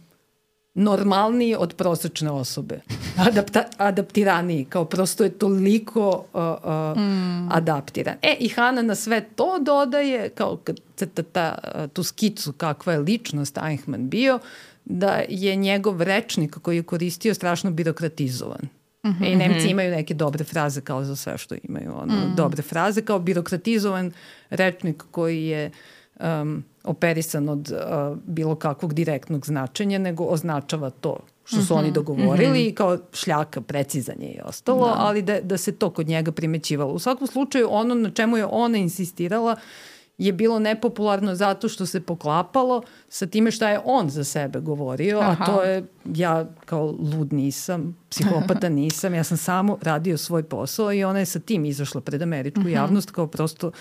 normalniji od prosečne osobe. [LAUGHS] Adapta, adaptiraniji, kao prosto je toliko uh, uh, mm. adaptiran. E, i Hana na sve to dodaje, kao kad crta ta, uh, tu skicu kakva je ličnost Eichmann bio, da je njegov rečnik koji je koristio strašno birokratizovan. Mm -hmm. I Nemci imaju neke dobre fraze kao za sve što imaju. Ono, mm. Dobre fraze kao birokratizovan rečnik koji je um, operisan od uh, bilo kakvog direktnog značenja, nego označava to što su oni dogovorili i kao šljaka, precizan je i ostalo, ali da, da se to kod njega primećivalo. U svakom slučaju, ono na čemu je ona insistirala je bilo nepopularno zato što se poklapalo sa time šta je on za sebe govorio, Aha. a to je, ja kao lud nisam, psihopata [LAUGHS] nisam, ja sam samo radio svoj posao i ona je sa tim izašla pred američku javnost kao prosto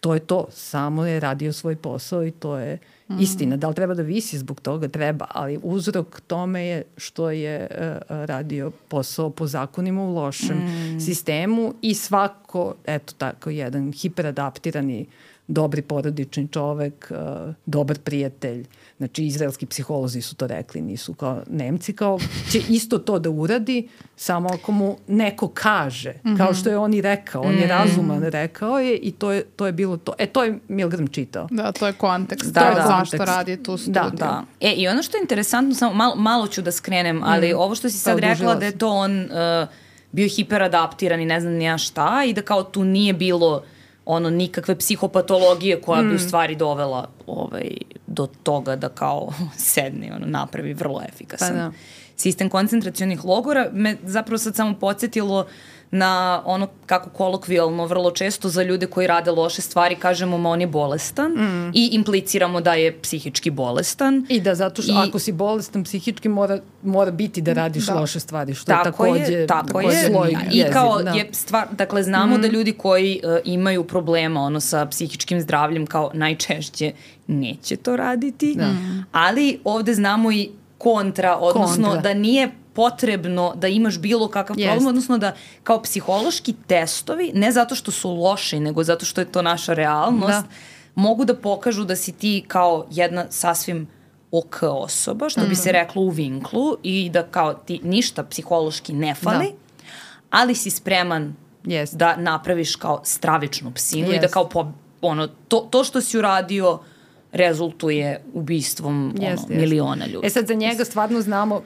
to je to, samo je radio svoj posao i to je mm. istina. Da li treba da visi zbog toga? Treba, ali uzrok tome je što je uh, radio posao po zakonima u lošem mm. sistemu i svako, eto tako, jedan hiperadaptirani dobri porodični čovek, uh, dobar prijatelj, znači izraelski psiholozi su to rekli, nisu kao Nemci, kao će isto to da uradi, samo ako mu neko kaže, mm -hmm. kao što je on i rekao, on je razuman, rekao je i to je, to je bilo to. E, to je Milgram čitao. Da, to je kontekst. Da, Da, da. Zašto Kontekst. radi tu studiju. Da, Da. E, i ono što je interesantno, samo malo, malo ću da skrenem, ali ovo što si sad Pa, rekla da je to on uh, bio hiperadaptiran i ne znam ni ja šta i da kao tu nije bilo ono nikakve psihopatologije koja bi u stvari dovela ovaj, do toga da kao [LAUGHS] sedne ono, napravi vrlo efikasan Pa da. Sistem koncentracionih logora. Me zapravo sad samo podsjetilo na ono kako kolokvijalno vrlo često za ljude koji rade loše stvari kažemo ma on je bolestan Mm. i impliciramo da je psihički bolestan. I da zato što I- ako si bolestan psihički mora, mora biti da radiš Da. loše stvari, što je Tako takođe, je, tako takođe je. sloj I kao da. je stvar, dakle znamo da ljudi koji uh, imaju problema ono sa psihičkim zdravljem kao najčešće neće to raditi, ali ovde znamo i kontra, odnosno Kontra. da nije potrebno da imaš bilo kakav Jest. problem, odnosno da kao psihološki testovi, ne zato što su loši, nego zato što je to naša realnost, Da. mogu da pokažu da si ti kao jedna sasvim ok osoba, što bi se reklo u vinklu i da kao ti ništa psihološki ne fali, Da. ali si spreman Jest. da napraviš kao stravičnu psinu i da Jest. kao po, ono, to, to što si uradio rezultuje ubistvom ono, Jeste, jeste. miliona ljudi. E sad za njega stvarno znamo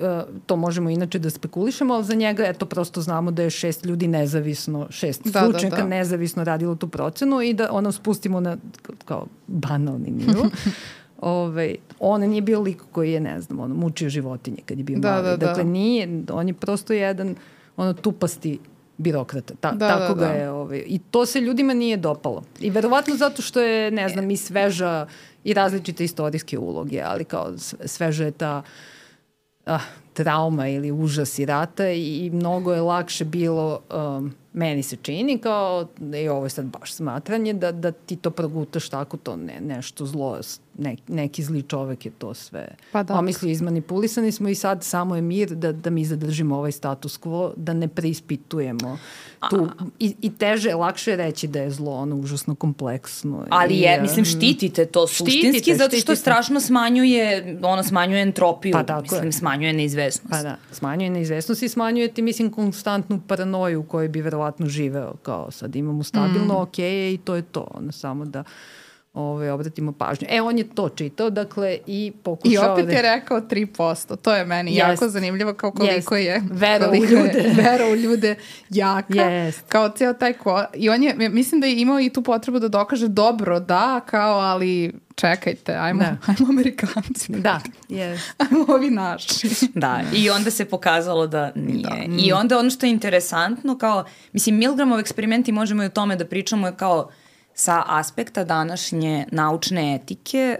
e, to možemo inače da spekulišemo, ali za njega eto prosto znamo da je šest ljudi nezavisno, šest Da, da, stručnjaka da. nezavisno radilo tu procenu i da ono spustimo na kao banalni nivo. [LAUGHS] Ove, on nije bio lik koji je, ne znam, ono, mučio životinje kad je bio Da, mali. da, da. dakle, nije, on je prosto jedan ono tupasti birokrata. Ta, Da, tako da, ga da. je. Ovaj, I to se ljudima nije dopalo. I verovatno zato što je, ne znam, i sveža i različite istorijske uloge, ali kao sveža je ta ah, trauma ili užas i rata i, i mnogo je lakše bilo um, meni se čini kao i ovo je sad baš smatranje da, da ti to progutaš tako to ne, nešto zlo ne, neki zli čovek je to sve Pa da. omislio izmanipulisani smo i sad samo je mir da, da mi zadržimo ovaj status quo da ne preispitujemo tu i, i teže, lakše je reći da je zlo ono užasno kompleksno Ali i, je, um, mislim, štitite to Štitite, suštinski, zato što štitite. strašno smanjuje, ono, smanjuje entropiju, Pa tako mislim, je. smanjuje neizvesnost. Pa da, smanjuje neizvesnost i smanjuje ti, mislim, konstantnu paranoju u kojoj bi verovatno živeo. Kao sad imamo stabilno, mm. ok, i to je to. Ono, samo da ove, obratimo pažnju. E, on je to čitao, dakle, i pokušao... I opet da... je rekao 3%. To je meni Jest. jako zanimljivo kao koliko Jest. je Vera u je ljude. [LAUGHS] vera u ljude jaka. Jest. Kao cijel taj ko... I on je, mislim da je imao i tu potrebu da dokaže dobro, da, kao, ali čekajte, ajmo, Da. ajmo Amerikanci. Da, yes. [LAUGHS] Ajmo ovi naši. Da, i onda se pokazalo da nije. Da. I onda ono što je interesantno, kao, mislim, Milgramov eksperimenti možemo i o tome da pričamo je kao sa aspekta današnje naučne etike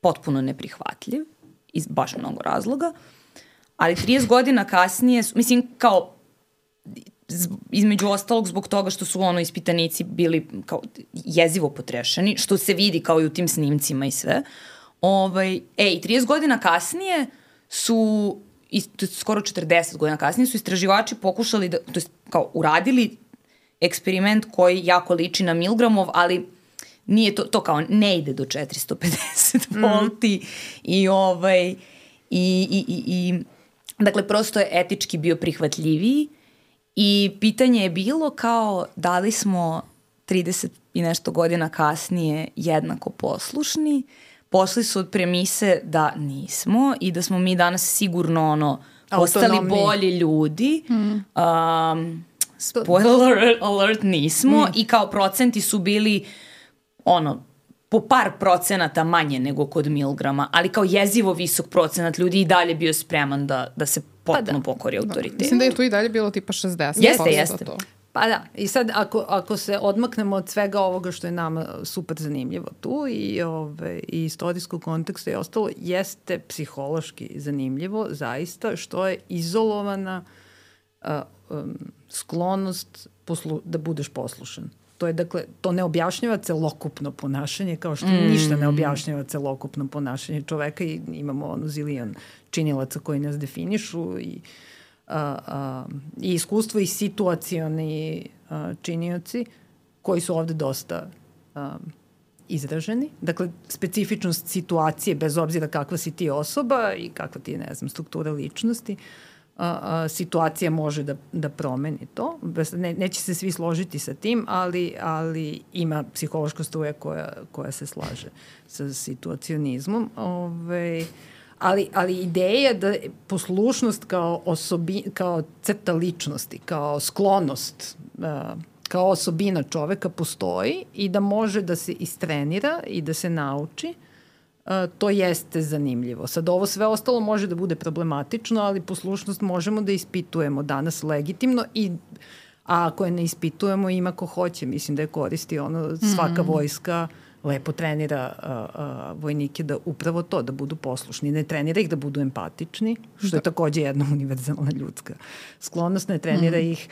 potpuno neprihvatljiv iz baš mnogo razloga, ali 30 godina kasnije, mislim, kao između ostalog zbog toga što su ono ispitanici bili kao jezivo potrešeni, što se vidi kao i u tim snimcima i sve. Ovaj, e, i 30 godina kasnije su, i, je skoro 40 godina kasnije, su istraživači pokušali da, to jest kao uradili eksperiment koji jako liči na Milgramov, ali nije to, to kao ne ide do 450 volti i ovaj i, i, i, i dakle prosto je etički bio prihvatljiviji i pitanje je bilo kao da li smo 30 i nešto godina kasnije jednako poslušni? Pošli su od premise da nismo i da smo mi danas sigurno ono postali bolji ljudi. Um, spoiler alert nismo i kao procenti su bili ono po par procenata manje nego kod Milgrama, ali kao jezivo visok procenat ljudi i dalje bio spreman da, da se potpuno da. pokori autoritetu. Mislim da je tu i dalje bilo tipa 60%. Jeste, jeste. To. Pa da, i sad ako, ako se odmaknemo od svega ovoga što je nama super zanimljivo tu i, ove, i istorijskog konteksta i ostalo, jeste psihološki zanimljivo zaista što je izolovana a, um, sklonost poslu, da budeš poslušan. To je dakle, to ne objašnjava celokupno ponašanje, kao što mm. ništa ne objašnjava celokupno ponašanje čoveka i imamo ono zilijan činilaca koji nas definišu i a, a, i iskustvo i situacioni a, činioci koji su ovde dosta a, izraženi. Dakle, specifičnost situacije, bez obzira kakva si ti osoba i kakva ti je, ne znam, struktura ličnosti, a, a, situacija može da, da promeni to. Ne, neće se svi složiti sa tim, ali, ali ima psihološka struja koja, koja se slaže sa situacionizmom. Ove, ali, ali ideja da poslušnost kao, osobi, kao crta ličnosti, kao sklonost, a, kao osobina čoveka postoji i da može da se istrenira i da se nauči, to jeste zanimljivo. Sad ovo sve ostalo može da bude problematično, ali poslušnost možemo da ispitujemo danas legitimno i a ako je ne ispitujemo ima ko hoće. Mislim da je koristi ono svaka mm. vojska lepo trenira a, a, vojnike da upravo to, da budu poslušni. Ne trenira ih da budu empatični, što je takođe jedna [LAUGHS] univerzalna ljudska sklonost, ne trenira mm. ih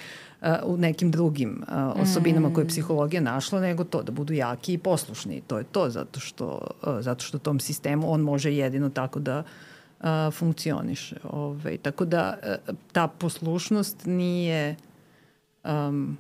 u nekim drugim osobinama koje je psihologija našla, nego to, da budu jaki i poslušni. To je to, zato što, zato što tom sistemu on može jedino tako da funkcioniše. Ovaj, tako da ta poslušnost nije... Um,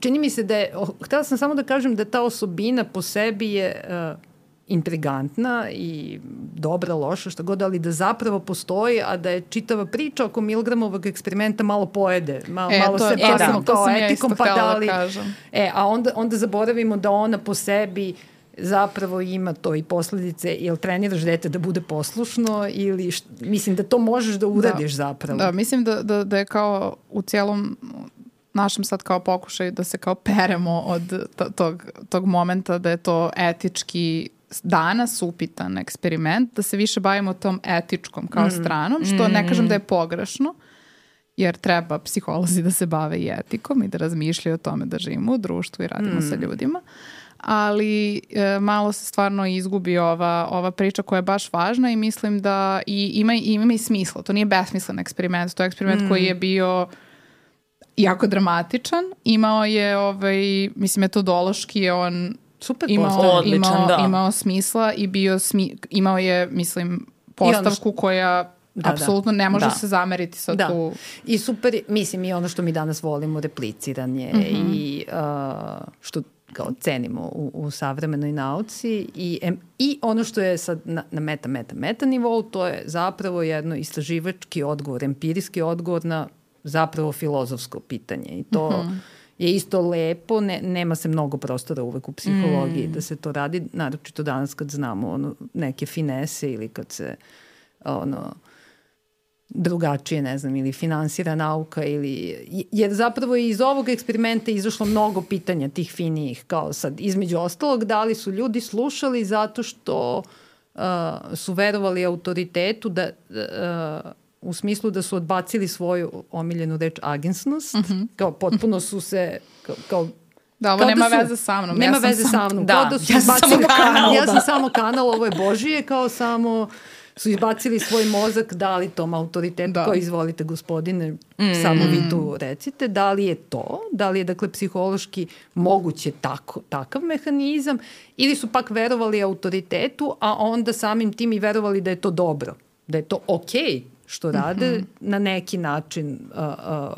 čini mi se da je, htela sam samo da kažem da ta osobina po sebi je uh, intrigantna i dobra, loša, šta god, ali da zapravo postoji, a da je čitava priča oko Milgramovog eksperimenta malo pojede. Malo, E, malo to- se e, da, to ja etikom, isto pa da da li... kažem. E, a onda, onda zaboravimo da ona po sebi zapravo ima to i posledice, jel treniraš dete da bude poslušno ili, št, mislim da to možeš da uradiš zapravo. Da, mislim da, da, da je kao u cijelom našem sad kao pokušaj da se kao peremo od to- tog, tog momenta da je to etički danas upitan eksperiment, da se više bavimo tom etičkom kao stranom, što ne kažem da je pogrešno, jer treba psiholozi da se bave i etikom i da razmišljaju o tome da živimo u društvu i radimo sa ljudima. Ali e, malo se stvarno izgubi ova, ova priča koja je baš važna i mislim da i ima, ima i smisla. To nije besmislen eksperiment, to je eksperiment koji je bio jako dramatičan. Imao je, ovaj, mislim, metodološki je on Super imao. Odličan, imao, da. imao smisla i bio smi, imao je, mislim, postavku koja Da, da. apsolutno ne može Da. se zameriti sa Da. tu... I super, mislim i ono što mi danas volimo, repliciranje Mhm. i uh, što kao cenimo u, u savremenoj nauci i, i ono što je sad na, na meta, meta, meta nivou, to je zapravo jedno istraživački odgovor, empirijski odgovor na zapravo filozofsko pitanje i to Mhm. Je isto lepo, ne, nema se mnogo prostora uvek u psihologiji Mm. da se to radi, naročito danas kad znamo ono, neke finese ili kad se ono, drugačije, ne znam, ili finansira nauka ili, jer zapravo iz ovog eksperimenta izašlo mnogo pitanja tih finijih, kao sad, između ostalog, da li su ljudi slušali zato što uh, su verovali autoritetu da uh, u smislu da su odbacili svoju omiljenu reč agensnost, kao potpuno su se kao, kao Da, ovo kao nema su- veze sa mnom. Nema ja veze sam- sa mnom. Da, kao da su ja sam samo kanal, Ja da. sam samo kanal, ovo je Božije, kao samo su izbacili svoj mozak, dali tom autoritetu, Da. kao izvolite gospodine, samo vi tu recite, da li je to, da li je dakle psihološki moguće tako, takav mehanizam, ili su pak verovali autoritetu, a onda samim tim i verovali da je to dobro, da je to okej što rade na neki način a, a,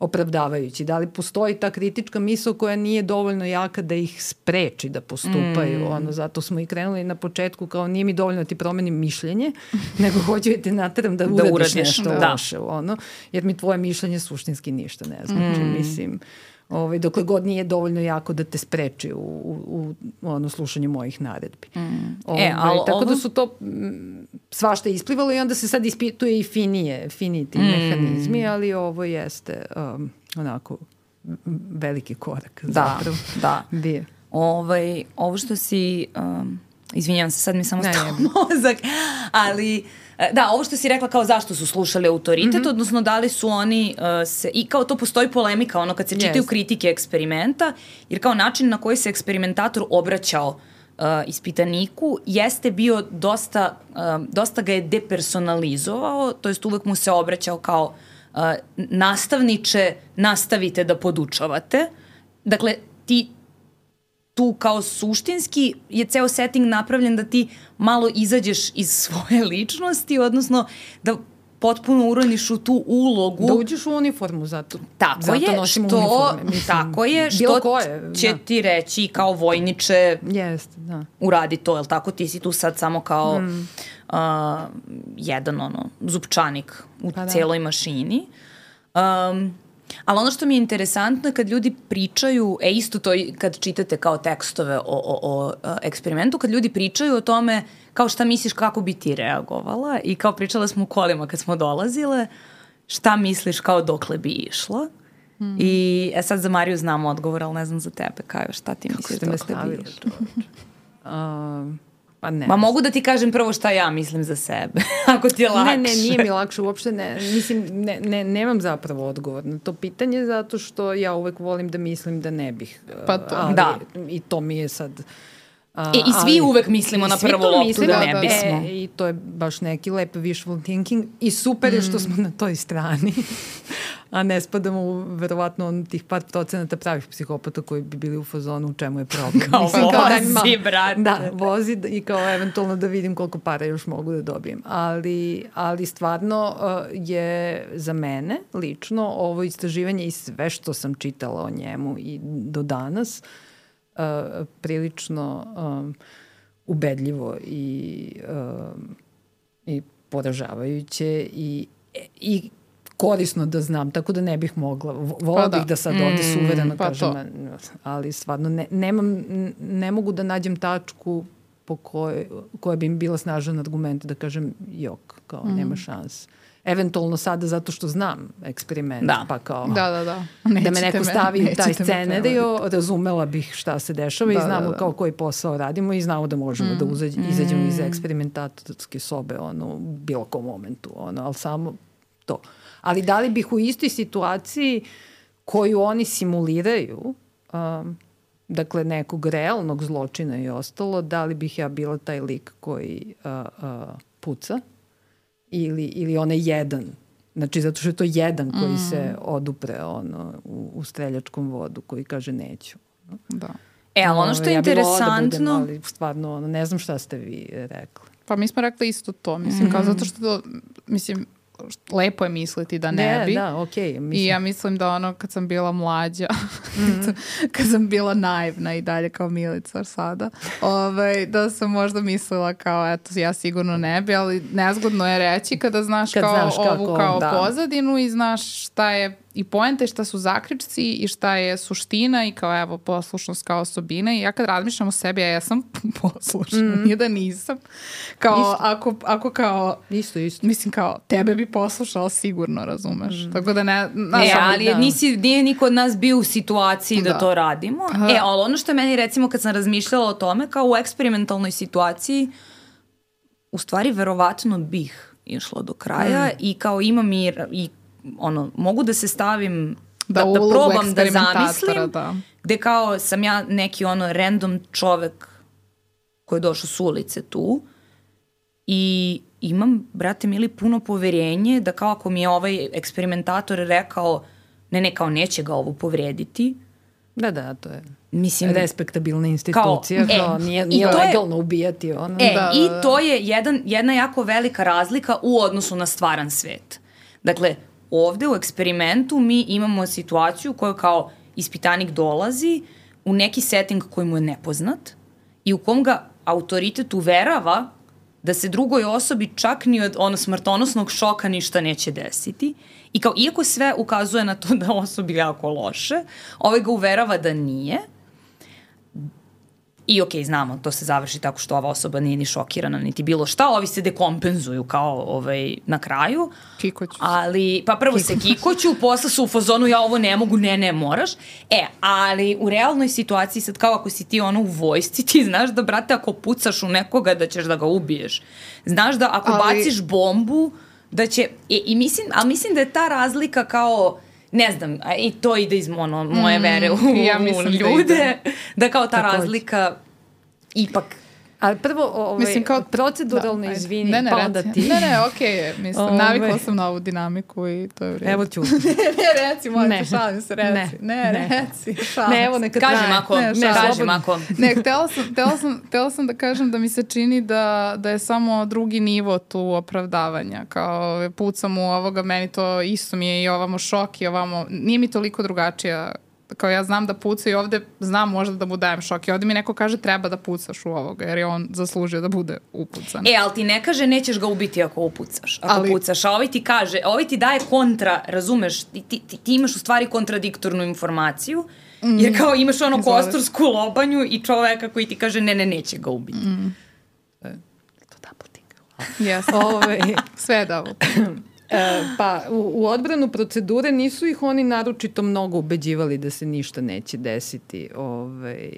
opravdavajući. Da li postoji ta kritička misla koja nije dovoljno jaka da ih spreči da postupaju. Ono, zato smo i krenuli na početku kao nije mi dovoljno da ti promenim mišljenje, [LAUGHS] nego hoću da te nateram da, uradiš, uradiš, nešto da. loše. Ono, jer mi tvoje mišljenje suštinski ništa ne znači. Mislim, ovaj, dokle god nije dovoljno jako da te spreči u, u, u ono, slušanju mojih naredbi. Ovaj, E, ali tako da ovo- su to mm, svašta isplivalo i onda se sad ispituje i finije, finiji ti mehanizmi, ali ovo jeste um, onako veliki korak Da, zapravo. da. Bio. Ovaj, ovo što si, um, izvinjam se, sad mi je samo stao mozak, ali e, da, ovo što si rekla kao zašto su slušali autoritet, Mhm. odnosno da li su oni uh, se, i kao to postoji polemika, ono kad se čitaju Jeste. kritike eksperimenta, jer kao način na koji se eksperimentator obraćao uh, ispitaniku jeste bio dosta, um, dosta ga je depersonalizovao, to jest uvek mu se obraćao kao uh, nastavniče, nastavite da podučavate. Dakle, ti tu kao suštinski je ceo setting napravljen da ti malo izađeš iz [LAUGHS] svoje ličnosti, odnosno da potpuno uroniš u tu ulogu. Da uđeš u uniformu zato. Tako zato je, nosimo što, uniforme, mislim, tako je, bilo što koje, će da. ti reći kao vojniče Jeste, da. uradi to, jel tako? Ti si tu sad samo kao Mm. uh, jedan ono, zupčanik u Pa da. celoj mašini. Um, ali ono što mi je interesantno je kad ljudi pričaju, e isto to kad čitate kao tekstove o, o, o a, eksperimentu, kad ljudi pričaju o tome kao šta misliš kako bi ti reagovala i kao pričala smo u kolima kad smo dolazile, šta misliš kao dokle bi išla. Mm. I e sad za Mariju znam odgovor, ali ne znam za tebe, kao šta ti Kako misliš ste me dokle bi stavili, išla. čoveče. [LAUGHS] Pa ne. Ma mogu da ti kažem prvo šta ja mislim za sebe, [LAUGHS] ako ti je lakše. Ne, ne, nije mi lakše uopšte, ne, mislim, ne, ne, nemam zapravo odgovor na to pitanje zato što ja uvek volim da mislim da ne bih. Pa to, ali, da. I to mi je sad... A, E, i svi uvek mislimo na prvu loptu misle, da ne bismo. E, I to je baš neki lep wishful thinking i super je što smo na toj strani. [LAUGHS] a ne spadamo u verovatno on tih par procenata pravih psihopata koji bi bili u fazonu u čemu je problem. [LAUGHS] Kao Mislim, daj mi vozi, malo- brate. Da, vozi d- i kao eventualno da vidim koliko para još mogu da dobijem. Ali, ali stvarno uh, je za mene lično ovo istraživanje i sve što sam čitala o njemu i do danas uh, prilično um, ubedljivo i, um, i poražavajuće i, i korisno da znam, tako da ne bih mogla. Vo- Vola Pa da. bih da sad ovde suvereno pa kažem, to. "Ma, ali stvarno ne, nemam, ne mogu da nađem tačku po kojoj, koja bi mi bila snažan argument da kažem jok, kao Mhm. nema šans. Eventualno sada zato što znam eksperiment, Da. pa kao Da, da, da. da me neko stavi u taj me scenario, razumela bih šta se dešava Da, i znamo da, da. kao koji posao radimo i znamo da možemo da uzađ, izađemo iz eksperimentatorske sobe ono, u bilo kom momentu, ono, ali samo to. Ali da li bih u istoj situaciji koju oni simuliraju, um, dakle nekog realnog zločina i ostalo, da li bih ja bila taj lik koji uh, uh, puca ili, ili onaj jedan Znači, zato što je to jedan koji Mm. se odupre ono, u, u streljačkom vodu, koji kaže neću. Da. E, ali ono što je ja bih volela da budem, interesantno... ali stvarno, ono, ne znam šta ste vi rekli. Pa mi smo rekli isto to, mislim, Mhm. kao zato što, to, mislim, lepo je misliti da ne, bi. Da, okej. mislim, I ja mislim da ono kad sam bila mlađa, [LAUGHS] kad, sam, kad sam bila naivna i dalje kao Milica sada, ovaj, da sam možda mislila kao eto ja sigurno ne bi, ali nezgodno je reći kada znaš Kad kao znaš kako, ovu kao da. pozadinu i znaš šta je i poente, šta su zaključci i šta je suština i kao evo poslušnost kao osobina i ja kad razmišljam o sebi, ja jesam [LAUGHS] poslušna, nije da nisam. Kao. Isto. ako, ako kao Isto, isto. Mislim kao, tebe bi poslušao sigurno, razumeš? Tako da ne... Znaš, E, ali ali da. nisi, nije niko od nas bio u situaciji da, Da. to radimo. Aha. E, ali ono što je meni recimo kad sam razmišljala o tome, kao u eksperimentalnoj situaciji, u stvari verovatno bih išla do kraja Mm. i kao imam i, i ono, mogu da se stavim Da da, da, probam da zamislim da. gde kao sam ja neki ono random čovek koji je došao s ulice tu i imam, brate mili, puno poverenje da kao ako mi je ovaj eksperimentator rekao ne, ne, kao neće ga ovo povrediti, Da, da, to je mislim, respektabilna institucija, Kao, e, kao, nije, nije to je- legalno ubijati ono. E, Da, i da, da. to je jedan, jedna jako velika razlika u odnosu na stvaran svet. Dakle, ovde u eksperimentu mi imamo situaciju u kojoj kao ispitanik dolazi u neki setting koji mu je nepoznat i u kom ga autoritet uverava da se drugoj osobi čak ni od ono smrtonosnog šoka ništa neće desiti. I kao, iako sve ukazuje na to da osobi jako loše, ovaj ga uverava da nije, I okej, znamo, to se završi tako što ova osoba nije ni šokirana, niti bilo šta, ovi se dekompenzuju kao ovaj, na kraju. Kikoću. Ali, pa prvo se kikoću, [LAUGHS] posle su u fazonu, ja ovo ne mogu, ne, ne, moraš. E, ali u realnoj situaciji, sad kao ako si ti ono u vojsci, ti znaš da, brate, ako pucaš u nekoga, da ćeš da ga ubiješ. Znaš da ako Ali- baciš bombu, da će, e, i mislim, ali mislim da je ta razlika kao, ne znam, i to ide iz ono, moje vere u, ja u da ljude, ide. da kao ta Takođe. razlika ipak Ali prvo, ovaj, Mislim kao... proceduralno ajde. izvini, ne, ne, pa reci. onda ti. Ne, ne, okej je. Mislim, Ovaj. navikla sam na ovu dinamiku i to je u redu. Evo ću. [LAUGHS] ne, reci, molim te, Ne. šalim se, reci. Ne, Ne, ne, reci, šalim Ne, evo neka Kažem traje. ako, Ne, ne, kažem ako. Ne, htela sam, htela, sam, htela sam da kažem da mi se čini da, da je samo drugi nivo tu opravdavanja. Kao pucam u ovoga, meni to isto mi je i ovamo šok i ovamo, nije mi toliko drugačija kao ja znam da puca i ovde znam možda da mu dajem šok i ovde mi neko kaže treba da pucaš u ovoga jer je on zaslužio da bude upucan. E, ali ti ne kaže nećeš ga ubiti ako upucaš, ako Ali- pucaš, a ovaj ti kaže, ovaj ti daje kontra, razumeš, ti, ti, ti, ti imaš u stvari kontradiktornu informaciju, jer kao imaš ono kostursku lobanju i čoveka koji ti kaže ne, ne, neće ga ubiti. To double tick. Yes. Sve je dobro. [CLEARS THROAT] E, pa u, u odbranu procedure nisu ih oni naročito mnogo ubeđivali da se ništa neće desiti ovaj,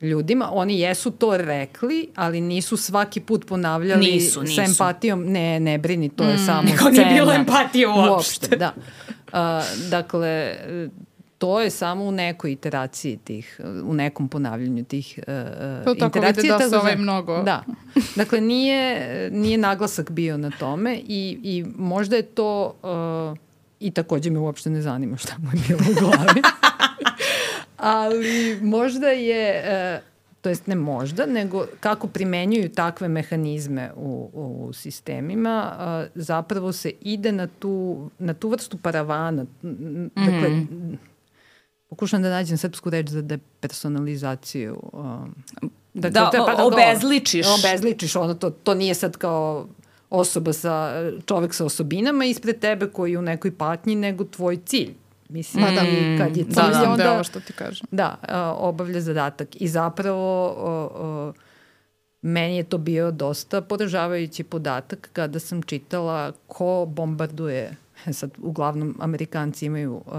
ljudima. Oni jesu to rekli, ali nisu svaki put ponavljali Nisu, nisu. sa empatijom. Ne, ne brini, to je samo [LAUGHS] scena. nije bilo empatije uopšte. da. A, dakle, to je samo u nekoj iteraciji tih, u nekom ponavljanju tih uh, To tako vidi interakcija. da se ovaj mnogo- Da. Dakle, nije, nije naglasak bio na tome i, i možda je to uh, I takođe me uopšte ne zanima šta mu je bilo u glavi. [LAUGHS] Ali možda je, e, to jest ne možda, nego kako primenjuju takve mehanizme u, u sistemima, a, zapravo se ide na tu, na tu vrstu paravana. Dakle, mm -hmm. Pokušam da nađem srpsku reč za depersonalizaciju. Um, dakle, da, to je, pa, obezličiš. Obezličiš, ono, to, to nije sad kao osoba sa, čovek sa osobinama ispred tebe koji je u nekoj patnji, nego tvoj cilj. Mislim, Ma da, i kad je cilj, da, da, onda... Da, ovo što ti kažem. Da, obavlja zadatak. I zapravo meni je to bio dosta poražavajući podatak kada sam čitala ko bombarduje sad uglavnom Amerikanci imaju uh,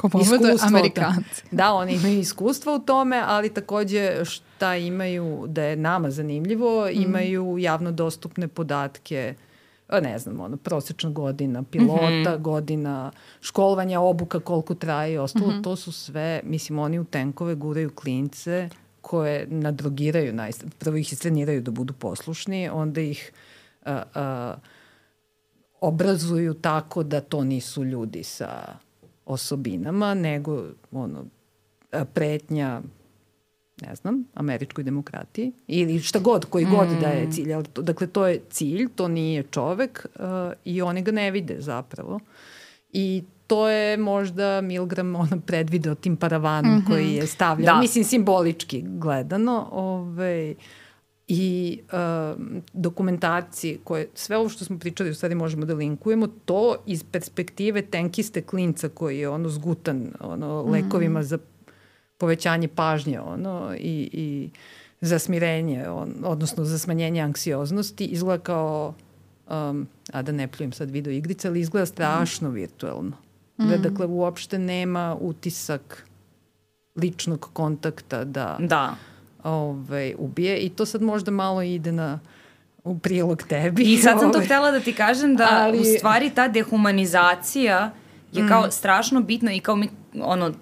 Ko bombarduje Amerikanci. Da, oni imaju iskustva u tome, ali takođe šta imaju da je nama zanimljivo, mm. imaju javno dostupne podatke ne znam, ono, prosečna godina pilota, mm -hmm. godina školovanja, obuka, koliko traje i ostalo, mm -hmm. to su sve, mislim, oni u tenkove guraju klince koje nadrogiraju, naj, prvo ih istreniraju da budu poslušni, onda ih uh, uh, obrazuju tako da to nisu ljudi sa osobinama, nego ono, pretnja ne znam, američkoj demokratiji ili šta god, koji god mm. da je cilj. Ali dakle, to je cilj, to nije čovek uh, i oni ga ne vide zapravo. I to je možda Milgram ono predvideo tim paravanom mm -hmm. koji je stavljan, da. mislim simbolički gledano, ovaj, i uh, dokumentaciji koje, sve ovo što smo pričali u stvari možemo da linkujemo, to iz perspektive tenkiste klinca koji je ono zgutan ono, mm. lekovima za povećanje pažnje ono, i, i za smirenje, on, odnosno za smanjenje anksioznosti, izgleda kao, um, a da ne pljujem sad video igrice, ali izgleda strašno mm. virtuelno. Mm. Da, dakle, uopšte nema utisak ličnog kontakta da, da. Ovaj, ubije i to sad možda malo ide na u prilog tebi. I sad sam to [LAUGHS] ovaj. htela da ti kažem da ali... u stvari ta dehumanizacija je kao mm. strašno bitna i kao mi ono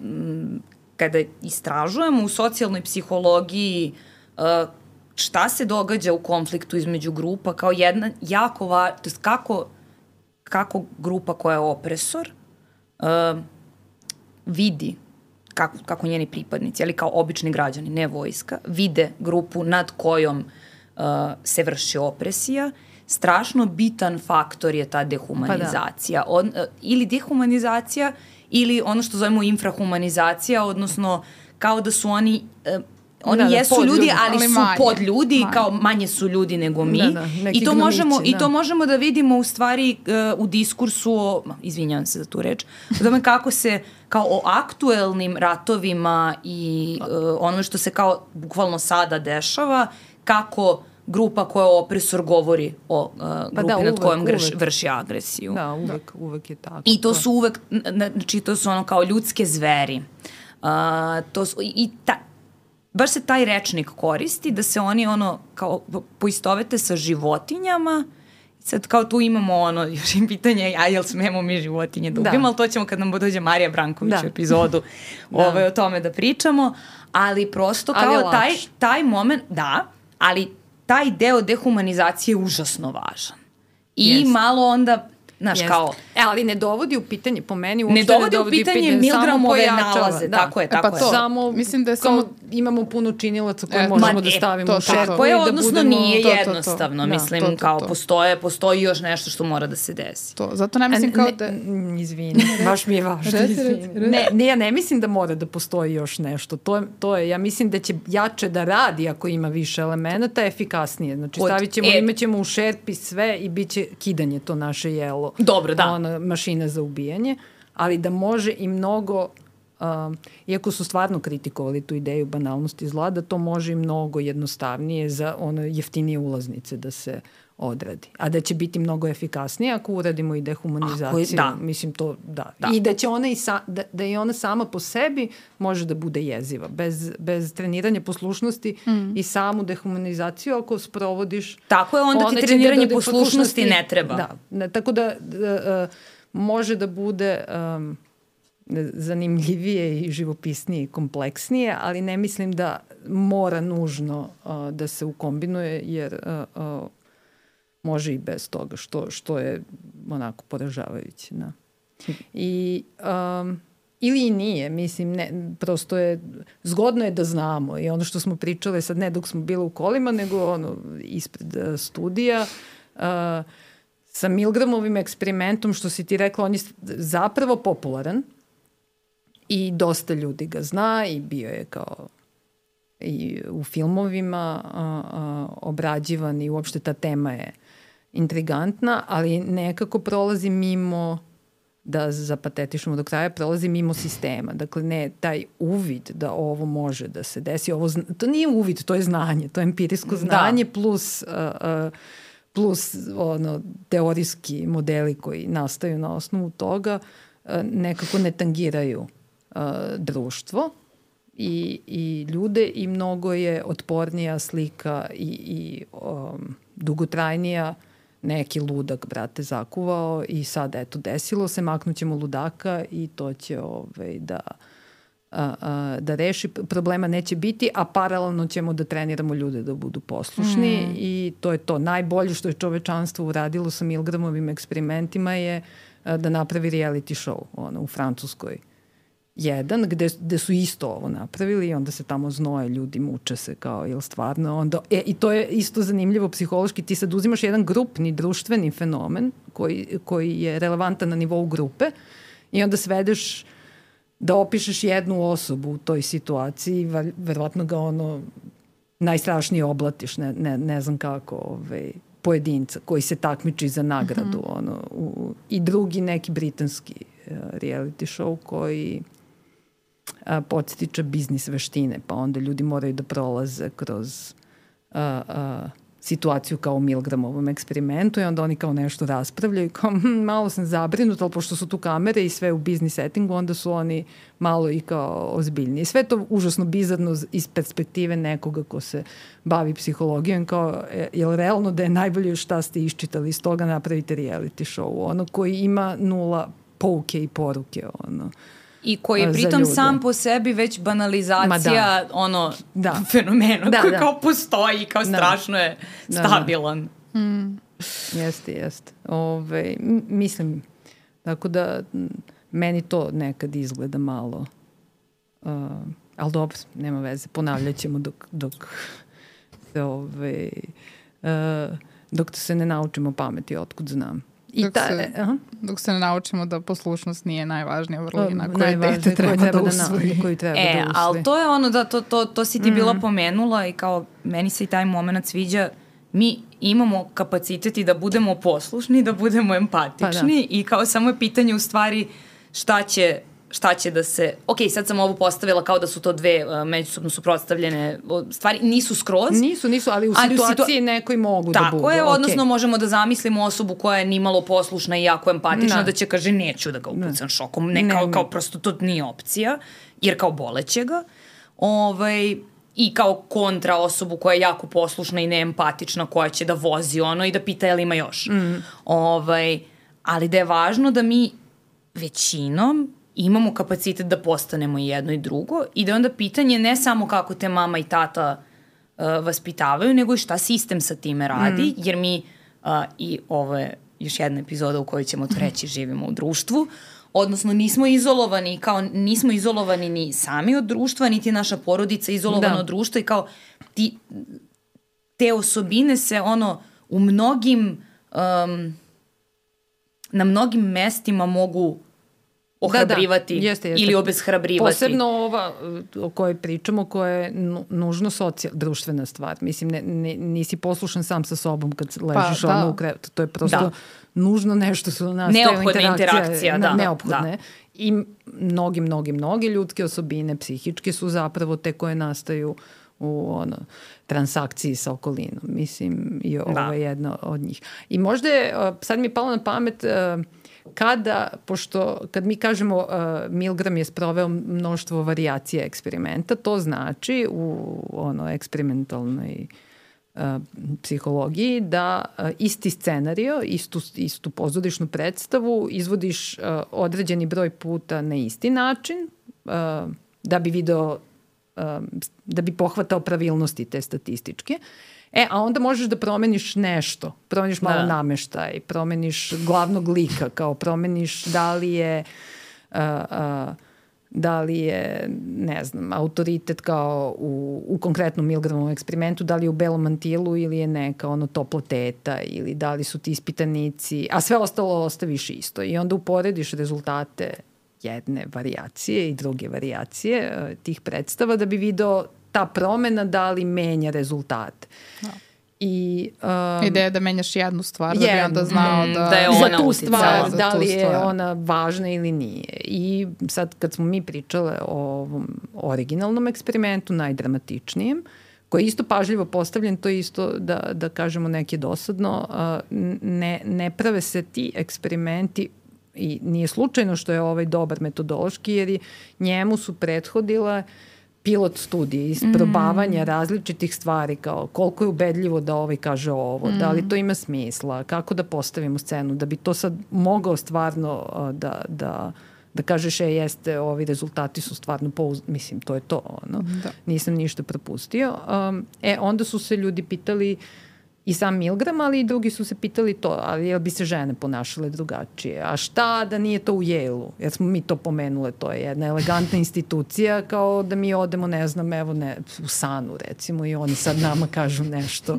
kada istražujemo u socijalnoj psihologiji uh, šta se događa u konfliktu između grupa kao jedna jako va, to jest kako, kako grupa koja je opresor uh, vidi kako, kako njeni pripadnici, ali kao obični građani, ne vojska, vide grupu nad kojom uh, se vrši opresija, strašno bitan faktor je ta dehumanizacija. Pa da. On, uh, ili dehumanizacija ili ono što zovemo infrahumanizacija, odnosno kao da su oni uh, oni da, da, jesu ljudi, ljudi, ali, ali su manje, pod ljudi, manje. kao manje su ljudi nego mi. Da, da, I to možemo da. i to možemo da vidimo u stvari uh, u diskursu o, izvinjavam se za tu reč, o tome kako se kao o aktuelnim ratovima i uh, onome što se kao bukvalno sada dešava, kako grupa koja je opresor govori o uh, grupi pa da, uvek, nad kojom grš, vrši agresiju. Da, uvek, uvek je tako. I to su uvek, znači to su ono kao ljudske zveri. Uh, to su, i ta, baš se taj rečnik koristi da se oni ono kao poistovete sa životinjama Sad kao tu imamo ono, [LAUGHS] još im pitanje, a jel smemo mi životinje da ubijemo, da. ali to ćemo kad nam dođe Marija Branković da. u epizodu [LAUGHS] da. ovaj, o tome da pričamo, ali prosto kao ali taj, taj moment, da, ali taj deo dehumanizacije je užasno važan. I yes. malo onda Znaš, Jest. kao... E, ali ne dovodi u pitanje, po meni uopšte ne dovodi, ne dovodi u pitanje, pitanje Milgramove nalaze, da. tako je, e, tako pa je. To, samo, mislim da je samo imamo puno činilaca koje e, možemo da stavimo to, u šerpu. Tako je, da odnosno da budemo, nije to, jednostavno, to, to. mislim, da, to, to, kao to. postoje, postoji još nešto što mora da se desi. To, zato ne mislim kao da... Izvini, baš mi je važno, izvini. Ne, ne, ja ne mislim da mora da postoji još nešto, to je, to je, ja mislim da će jače da radi ako ima više elemenata, efikasnije. Znači, stavit ćemo, e, imaćemo u šerpi sve i bit će kidanje to naše jelo. Dobro, da. Ono, mašina za ubijanje, ali da može i mnogo Um, iako su stvarno kritikovali tu ideju banalnosti zla, da to može i mnogo jednostavnije za ono jeftinije ulaznice da se odradi. A da će biti mnogo efikasnije ako uradimo i dehumanizaciju. da. Mislim to, da. da. I da će ona i sa, da, da i ona sama po sebi može da bude jeziva. Bez, bez treniranja poslušnosti mm. i samu dehumanizaciju ako sprovodiš... Tako je, onda ti da treniranje da poslušnosti, poslušnosti ne treba. Da, ne, tako da, da uh, može da bude um, zanimljivije i živopisnije i kompleksnije, ali ne mislim da mora nužno da se ukombinuje, jer može i bez toga, što, što je onako poražavajuće. Da. I um, ili i nije, mislim, ne, prosto je, zgodno je da znamo i ono što smo pričale sad ne dok smo bili u kolima, nego ono, ispred studija, uh, sa Milgramovim eksperimentom, što si ti rekla, on je zapravo popularan i dosta ljudi ga zna i bio je kao i u filmovima a, a, obrađivan i uopšte ta tema je intrigantna, ali nekako prolazi mimo da zapatetišemo do kraja, prolazi mimo sistema. Dakle, ne taj uvid da ovo može da se desi. Ovo, to nije uvid, to je znanje. To je empirijsko da. znanje da. plus, uh, uh, plus ono, teorijski modeli koji nastaju na osnovu toga uh, nekako ne tangiraju uh, društvo i, i ljude i mnogo je otpornija slika i, i um, dugotrajnija neki ludak, brate, zakuvao i sad, eto, desilo se, maknućemo ludaka i to će ovaj, da, a, a, da reši. Problema neće biti, a paralelno ćemo da treniramo ljude da budu poslušni mm. i to je to. Najbolje što je čovečanstvo uradilo sa Milgramovim eksperimentima je a, da napravi reality show ono, u Francuskoj jedan gde, gde su isto ovo napravili i onda se tamo znoje ljudi, muče se kao, jel stvarno onda, e, i to je isto zanimljivo psihološki, ti sad uzimaš jedan grupni, društveni fenomen koji, koji je relevantan na nivou grupe i onda svedeš da opišeš jednu osobu u toj situaciji, verovatno ga ono najstrašnije oblatiš, ne, ne, ne znam kako, ovaj, pojedinca koji se takmiči za nagradu, mm -hmm. ono, u, i drugi neki britanski uh, reality show koji a, podstiče biznis veštine, pa onda ljudi moraju da prolaze kroz a, a, situaciju kao u Milgramovom eksperimentu i onda oni kao nešto raspravljaju kao hm, malo sam zabrinut, ali pošto su tu kamere i sve u biznis settingu, onda su oni malo i kao ozbiljni. Sve to užasno bizarno iz perspektive nekoga ko se bavi psihologijom, kao e, je li realno da je najbolje šta ste iščitali? Iz toga napravite reality show, ono koji ima nula pouke i poruke, ono i koji je pritom sam po sebi već banalizacija da. ono da. [LAUGHS] fenomena da, koji da. kao postoji kao da. strašno je da, da. stabilan. Da, Mm. Jeste, jeste. Ove, mislim, tako da meni to nekad izgleda malo uh, ali dobro, nema veze, ponavljat ćemo dok, dok se ove, uh, dok se ne naučimo pameti, otkud znam. I dok, ta, se, aha. dok se ne naučimo da poslušnost nije najvažnija vrlina koju dete treba, treba da, da usvoji. Koju treba e, da usvoji. ali to je ono da to, to, to si ti mm. bila pomenula i kao meni se i taj moment sviđa mi imamo kapacitet i da budemo poslušni, da budemo empatični pa da. i kao samo je pitanje u stvari šta će šta će da se... Ok, sad sam ovo postavila kao da su to dve uh, međusobno suprotstavljene stvari. Nisu skroz. Nisu, nisu, ali u ali situaciji situa... nekoj mogu Tako da budu. Tako je, odnosno možemo da zamislimo osobu koja je nimalo poslušna i jako empatična da, da će kaže neću da ga upucam ne. šokom. Ne, ne kao, ne. kao prosto to nije opcija, jer kao boleće ga. Ovaj, i kao kontra osobu koja je jako poslušna i neempatična koja će da vozi ono i da pita je li ima još. Mm. Ovaj, ali da je važno da mi većinom imamo kapacitet da postanemo jedno i drugo i da je onda pitanje ne samo kako te mama i tata uh, vaspitavaju, nego i šta sistem sa time radi, mm. jer mi, uh, i ovo je još jedna epizoda u kojoj ćemo to reći, živimo u društvu, odnosno nismo izolovani, kao nismo izolovani ni sami od društva, niti naša porodica izolovana da. od društva i kao ti, te osobine se ono u mnogim um, na mnogim mestima mogu ohrabrivati da, da. Jeste, jeste. ili obeshrabrivati. Posebno ova o kojoj pričamo, koja je nužno socijal, društvena stvar. Mislim, ne, ne, nisi poslušan sam sa sobom kad ležiš pa, da. ono u krevetu. To je prosto da. nužno nešto su nastaje Neophodna interakcija. interakcija da. Neophodne. Da. I mnogi, mnogi, mnogi ljudske osobine, psihičke su zapravo te koje nastaju u ono, transakciji sa okolinom. Mislim, i ovo da. je jedna od njih. I možda je, sad mi je palo na pamet, uh, kada, pošto kad mi kažemo uh, Milgram je sproveo mnoštvo varijacija eksperimenta, to znači u ono eksperimentalnoj uh, psihologiji da uh, isti scenario, istu, istu pozorišnu predstavu izvodiš uh, određeni broj puta na isti način uh, da bi video uh, da bi pohvatao pravilnosti te statističke E, a onda možeš da promeniš nešto. Promeniš malo Da. nameštaj, promeniš glavnog lika, kao promeniš da li je... Uh, uh, da li je, ne znam, autoritet kao u, u konkretnom Milgramovom eksperimentu, da li je u belom mantilu ili je neka ono topla teta ili da li su ti ispitanici, a sve ostalo ostaviš isto i onda uporediš rezultate jedne varijacije i druge varijacije eh, tih predstava da bi video ta promena da li menja rezultate. Da. I, um, Ideja je da menjaš jednu stvar, da bi jednu. onda znao Mm, da... da je za ona tu uticala. stvar, Za da tu li je stvar. ona važna ili nije. I sad kad smo mi pričale o ovom originalnom eksperimentu, najdramatičnijem, koji je isto pažljivo postavljen, to je isto da, da kažemo neki dosadno, a, ne, ne prave se ti eksperimenti i nije slučajno što je ovaj dobar metodološki, jer njemu su prethodile pilot studije, isprobavanja mm. različitih stvari, kao koliko je ubedljivo da ovaj kaže ovo, mm. da li to ima smisla, kako da postavimo scenu, da bi to sad mogao stvarno da, da, da kažeš, e, jeste, ovi rezultati su stvarno pouz... Mislim, to je to, ono. Da. Nisam ništa propustio. Um, e, onda su se ljudi pitali i sam Milgram, ali i drugi su se pitali to, ali jel bi se žene ponašale drugačije? A šta da nije to u Yale-u? Jer smo mi to pomenule, to je jedna elegantna [LAUGHS] institucija, kao da mi odemo, ne znam, evo, ne, u Sanu recimo i oni sad nama [LAUGHS] kažu nešto,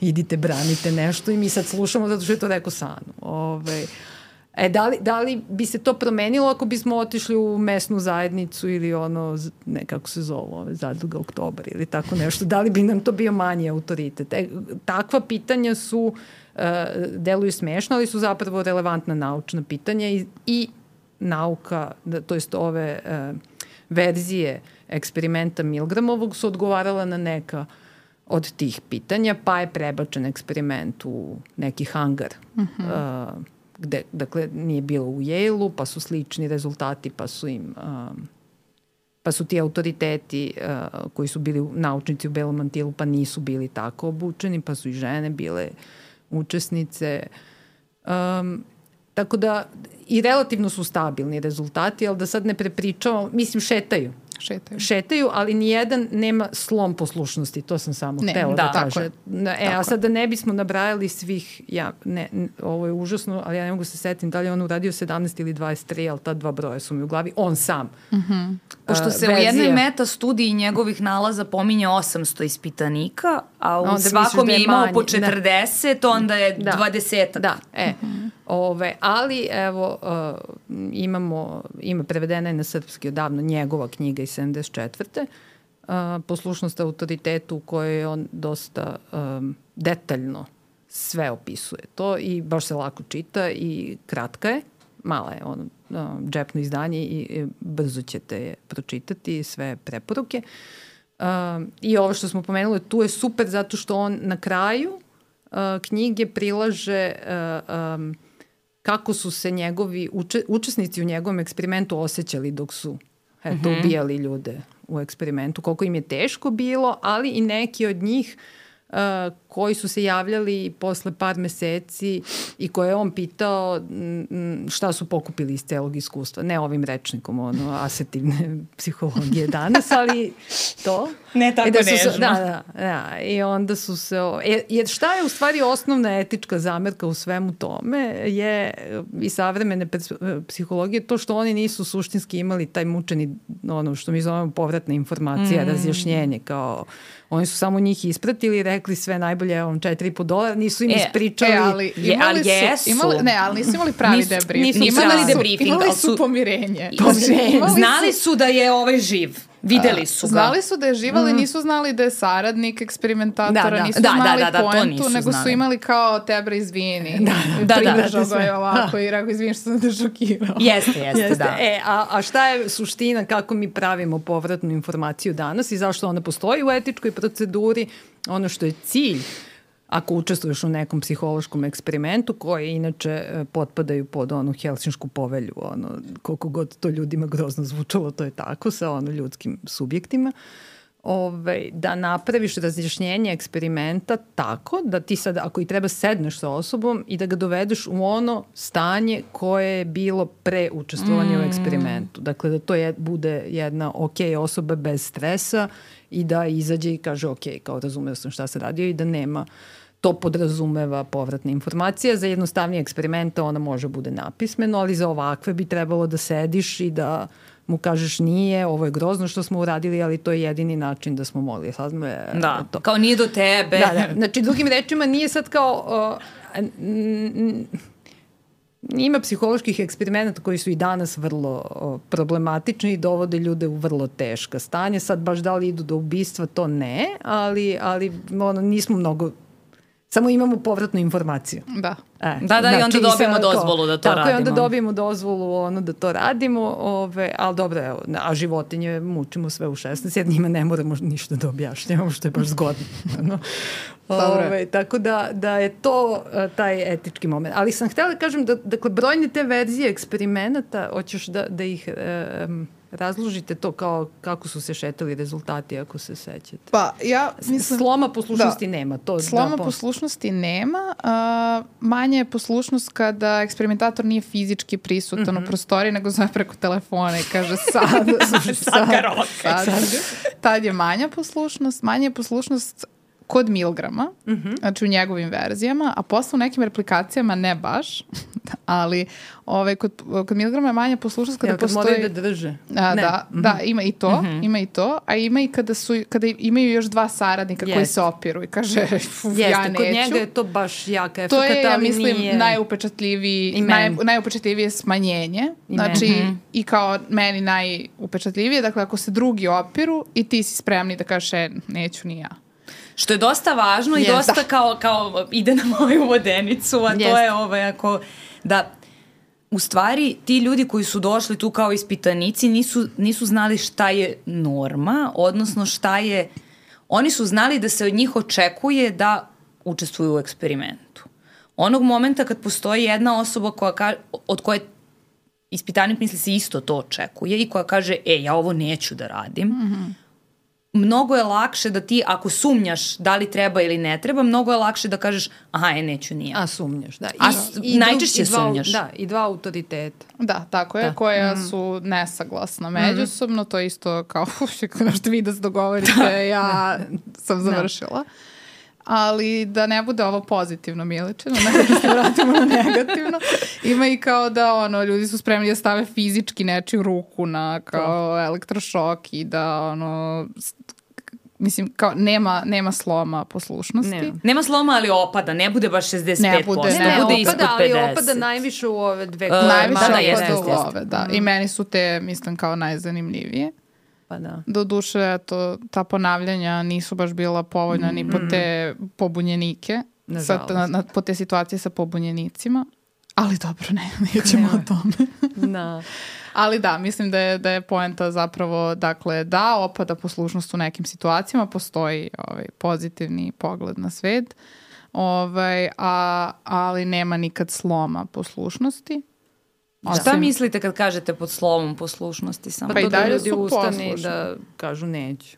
idite, branite nešto i mi sad slušamo zato što je to rekao Sanu. Ove, E, da li, da li bi se to promenilo ako bismo otišli u mesnu zajednicu ili ono, ne, kako se zove, ove, zadruga oktobar ili tako nešto, da li bi nam to bio manji autoritet? E, takva pitanja su, e, deluju smešno, ali su zapravo relevantna naučna pitanja i, i nauka, da, to jest ove e, verzije eksperimenta Milgramovog su odgovarala na neka od tih pitanja, pa je prebačen eksperiment u neki hangar. Uh -huh. uh, gde, dakle, nije bilo u Yale-u, pa su slični rezultati, pa su im um, pa su ti autoriteti uh, koji su bili naučnici u belom mantilu, pa nisu bili tako obučeni, pa su i žene bile učesnice. Um, tako da i relativno su stabilni rezultati, ali da sad ne prepričavamo, mislim šetaju. Šetaju. Šetaju, ali nijedan nema slom poslušnosti, to sam samo Ne, htela da, da, tako kaže. je. Na, e, a sad da ne bismo nabrajali svih, ja, ne, n- ovo je užasno, ali ja ne mogu se setim da li je on uradio 17 ili 23, ali ta dva broja su mi u glavi, on sam. Pošto A, se u verzije. jednoj meta studiji njegovih nalaza pominje 800 ispitanika, a u Onda svakom da je imao po manje, da. 40, onda je Da. 20. Da, e. Ove, ali evo uh, imamo, ima prevedena je na srpski odavno njegova knjiga iz 74. Uh, poslušnost autoritetu u kojoj on dosta um, detaljno sve opisuje to i baš se lako čita i kratka je, mala je ono, uh, džepno izdanje i, i brzo ćete je pročitati, sve preporuke. Um, I ovo što smo pomenuli, tu je super zato što on na kraju uh, knjige prilaže uh, um, kako su se njegovi uče, učesnici u njegovom eksperimentu osjećali dok su eto, mm -hmm. ubijali ljude u eksperimentu, koliko im je teško bilo, ali i neki od njih uh, koji su se javljali posle par meseci i koje je on pitao šta su pokupili iz celog iskustva. Ne ovim rečnikom, ono, asertivne [LAUGHS] psihologije danas, ali to. Ne tako I da su nežno. da, da, da. I onda su se... o- Jer, šta je u stvari osnovna etička zamerka u svemu tome je e, i savremene pers- e, psihologije to što oni nisu suštinski imali taj mučeni, ono što mi zovemo povratna informacija, mm. razjašnjenje, kao oni su samo njih ispratili i rekli sve najbolje, evo vam 4,5 dolara, nisu im E, ispričali. E, ali Je- imali ali su, jesu. imali, ne, ali nisu imali pravi Nisu- debriefing. nisu Imali debriefing, Imali ali su su- pomirenje. Pomirenje. Imali su- Znali su da je ovaj živ. Videli su ga. Znali su da je živ, ali nisu znali da je saradnik eksperimentatora, Da, da. nisu Da, da, znali da, da, to poentu, nisu nego su znali. imali kao tebe izvini. Da, da, da, Pridržao da, ga je sve. ovako i rekao izvini što sam te šokirao. Jeste, jeste, Jeste. da. E, a, a šta je suština kako mi pravimo povratnu informaciju danas i zašto ona postoji u etičkoj proceduri? Ono što je cilj ako učestvuješ u nekom psihološkom eksperimentu koji inače e, potpadaju pod onu helsinšku povelju, ono, koliko god to ljudima grozno zvučalo, to je tako sa ono ljudskim subjektima. ovaj, da napraviš razjašnjenje eksperimenta tako da ti sad, ako i treba sedneš sa osobom i da ga dovedeš u ono stanje koje je bilo pre učestvovanja mm. u eksperimentu. Dakle, da to je, bude jedna ok osoba bez stresa i da izađe i kaže ok, kao razumeo sam šta se radio i da nema to podrazumeva povratna informacija. Za jednostavnije eksperimente ona može bude napismeno, ali za ovakve bi trebalo da sediš i da mu kažeš nije, ovo je grozno što smo uradili, ali to je jedini način da smo mogli. Sad me, Da, to. kao nije do tebe. Da, da. Znači, drugim rečima, nije sad kao... Uh, ima psiholoških eksperimenta koji su i danas vrlo problematični i dovode ljude u vrlo teška stanje. Sad baš da li idu do ubistva, to ne, ali, ali ono, nismo mnogo Samo imamo povratnu informaciju. Da. E, Da, da, i onda dobijemo dozvolu da to tako, radimo. Tako i onda dobijemo dozvolu ono, da to radimo, ove, ali dobro, evo, a životinje mučimo sve u 16, jer njima ne moramo ništa da objašnjamo, što je baš zgodno. [LAUGHS] Ono. Dobro. Ove, tako da, da je to a, taj etički moment. Ali sam htjela da kažem da, dakle, brojne te verzije eksperimenata, hoćeš da, da ih um, razložite to kao kako su se šetali rezultati, ako se sećate. Pa ja mislim... Sloma poslušnosti da. nema. To, Sloma da, poslušnosti nema. Uh, manje je poslušnost kada eksperimentator nije fizički prisutan mm -hmm. u prostoriji, nego zove preko telefona i kaže sad, [LAUGHS] sad, sad, sad, sad. Tad je manja poslušnost. Manja je poslušnost kod Milgrama, mm -hmm. znači u njegovim verzijama, a posle u nekim replikacijama ne baš, [LAUGHS] ali ovaj, kod, kod Milgrama je manja poslušnost kada Jel, kad postoji... moraju da drže. A, Ne. da, Mhm. da, ima i to, mm -hmm. ima i to, a ima i kada, su, kada imaju još dva saradnika koji Jeste. se opiru i kaže, "Uf, Jeste, ja neću. kod njega je to baš jaka efekt, To je, ja mislim, nije... najupečatljiviji, naj, najupečatljivije smanjenje. I znači, meni. i kao meni najupečatljivije, dakle, ako se drugi opiru i ti si spremni da kažeš, e, neću ni ja. Što je dosta važno i Jeste. dosta kao, kao ide na moju vodenicu, a to Jeste. je ovaj, ako, da u stvari ti ljudi koji su došli tu kao ispitanici nisu, nisu znali šta je norma, odnosno šta je, oni su znali da se od njih očekuje da učestvuju u eksperimentu. Onog momenta kad postoji jedna osoba koja ka, od koje ispitanik misli se isto to očekuje i koja kaže, e, ja ovo neću da radim, mm -hmm mnogo je lakše da ti, ako sumnjaš da li treba ili ne treba, mnogo je lakše da kažeš, aha, e, neću nije. A sumnjaš, da. A s- najčešće i dva, sumnjaš. Da, i dva autoriteta. Da, tako je, Da. koja su nesaglasna međusobno, to je isto kao, [LAUGHS] nešto vi da se dogovorite, ja sam završila. Ali da ne bude ovo pozitivno miličeno, nego da se vratimo na negativno. Ima i kao da ono, ljudi su spremni da stave fizički nečiju ruku na kao elektrošok i da ono, mislim, kao nema, nema sloma poslušnosti. Nema. Nema sloma, ali opada, ne bude baš 65%, Ne bude, ne, ne, bude opada, ispod 50. ali opada najviše u ove dve E, Najviše da, da, opada jeste, u ove, da. I meni su te, mislim, kao najzanimljivije. Pa da. Do duše, eto, ta ponavljanja nisu baš bila povoljna ni po te pobunjenike, sa, Nažalost. na, na, po te situacije sa pobunjenicima. Ali dobro, ne, [LAUGHS] nećemo o tome. [LAUGHS] Da. Ali da, mislim da je, da je poenta zapravo, dakle, da opada poslušnost u nekim situacijama, postoji ovaj, pozitivni pogled na svet, ovaj, a, ali nema nikad sloma poslušnosti. A Šta mislite kad kažete pod slovom poslušnosti samo? Pa, Pa i da dalje ljudi su ustani poslušni. da kažu neću.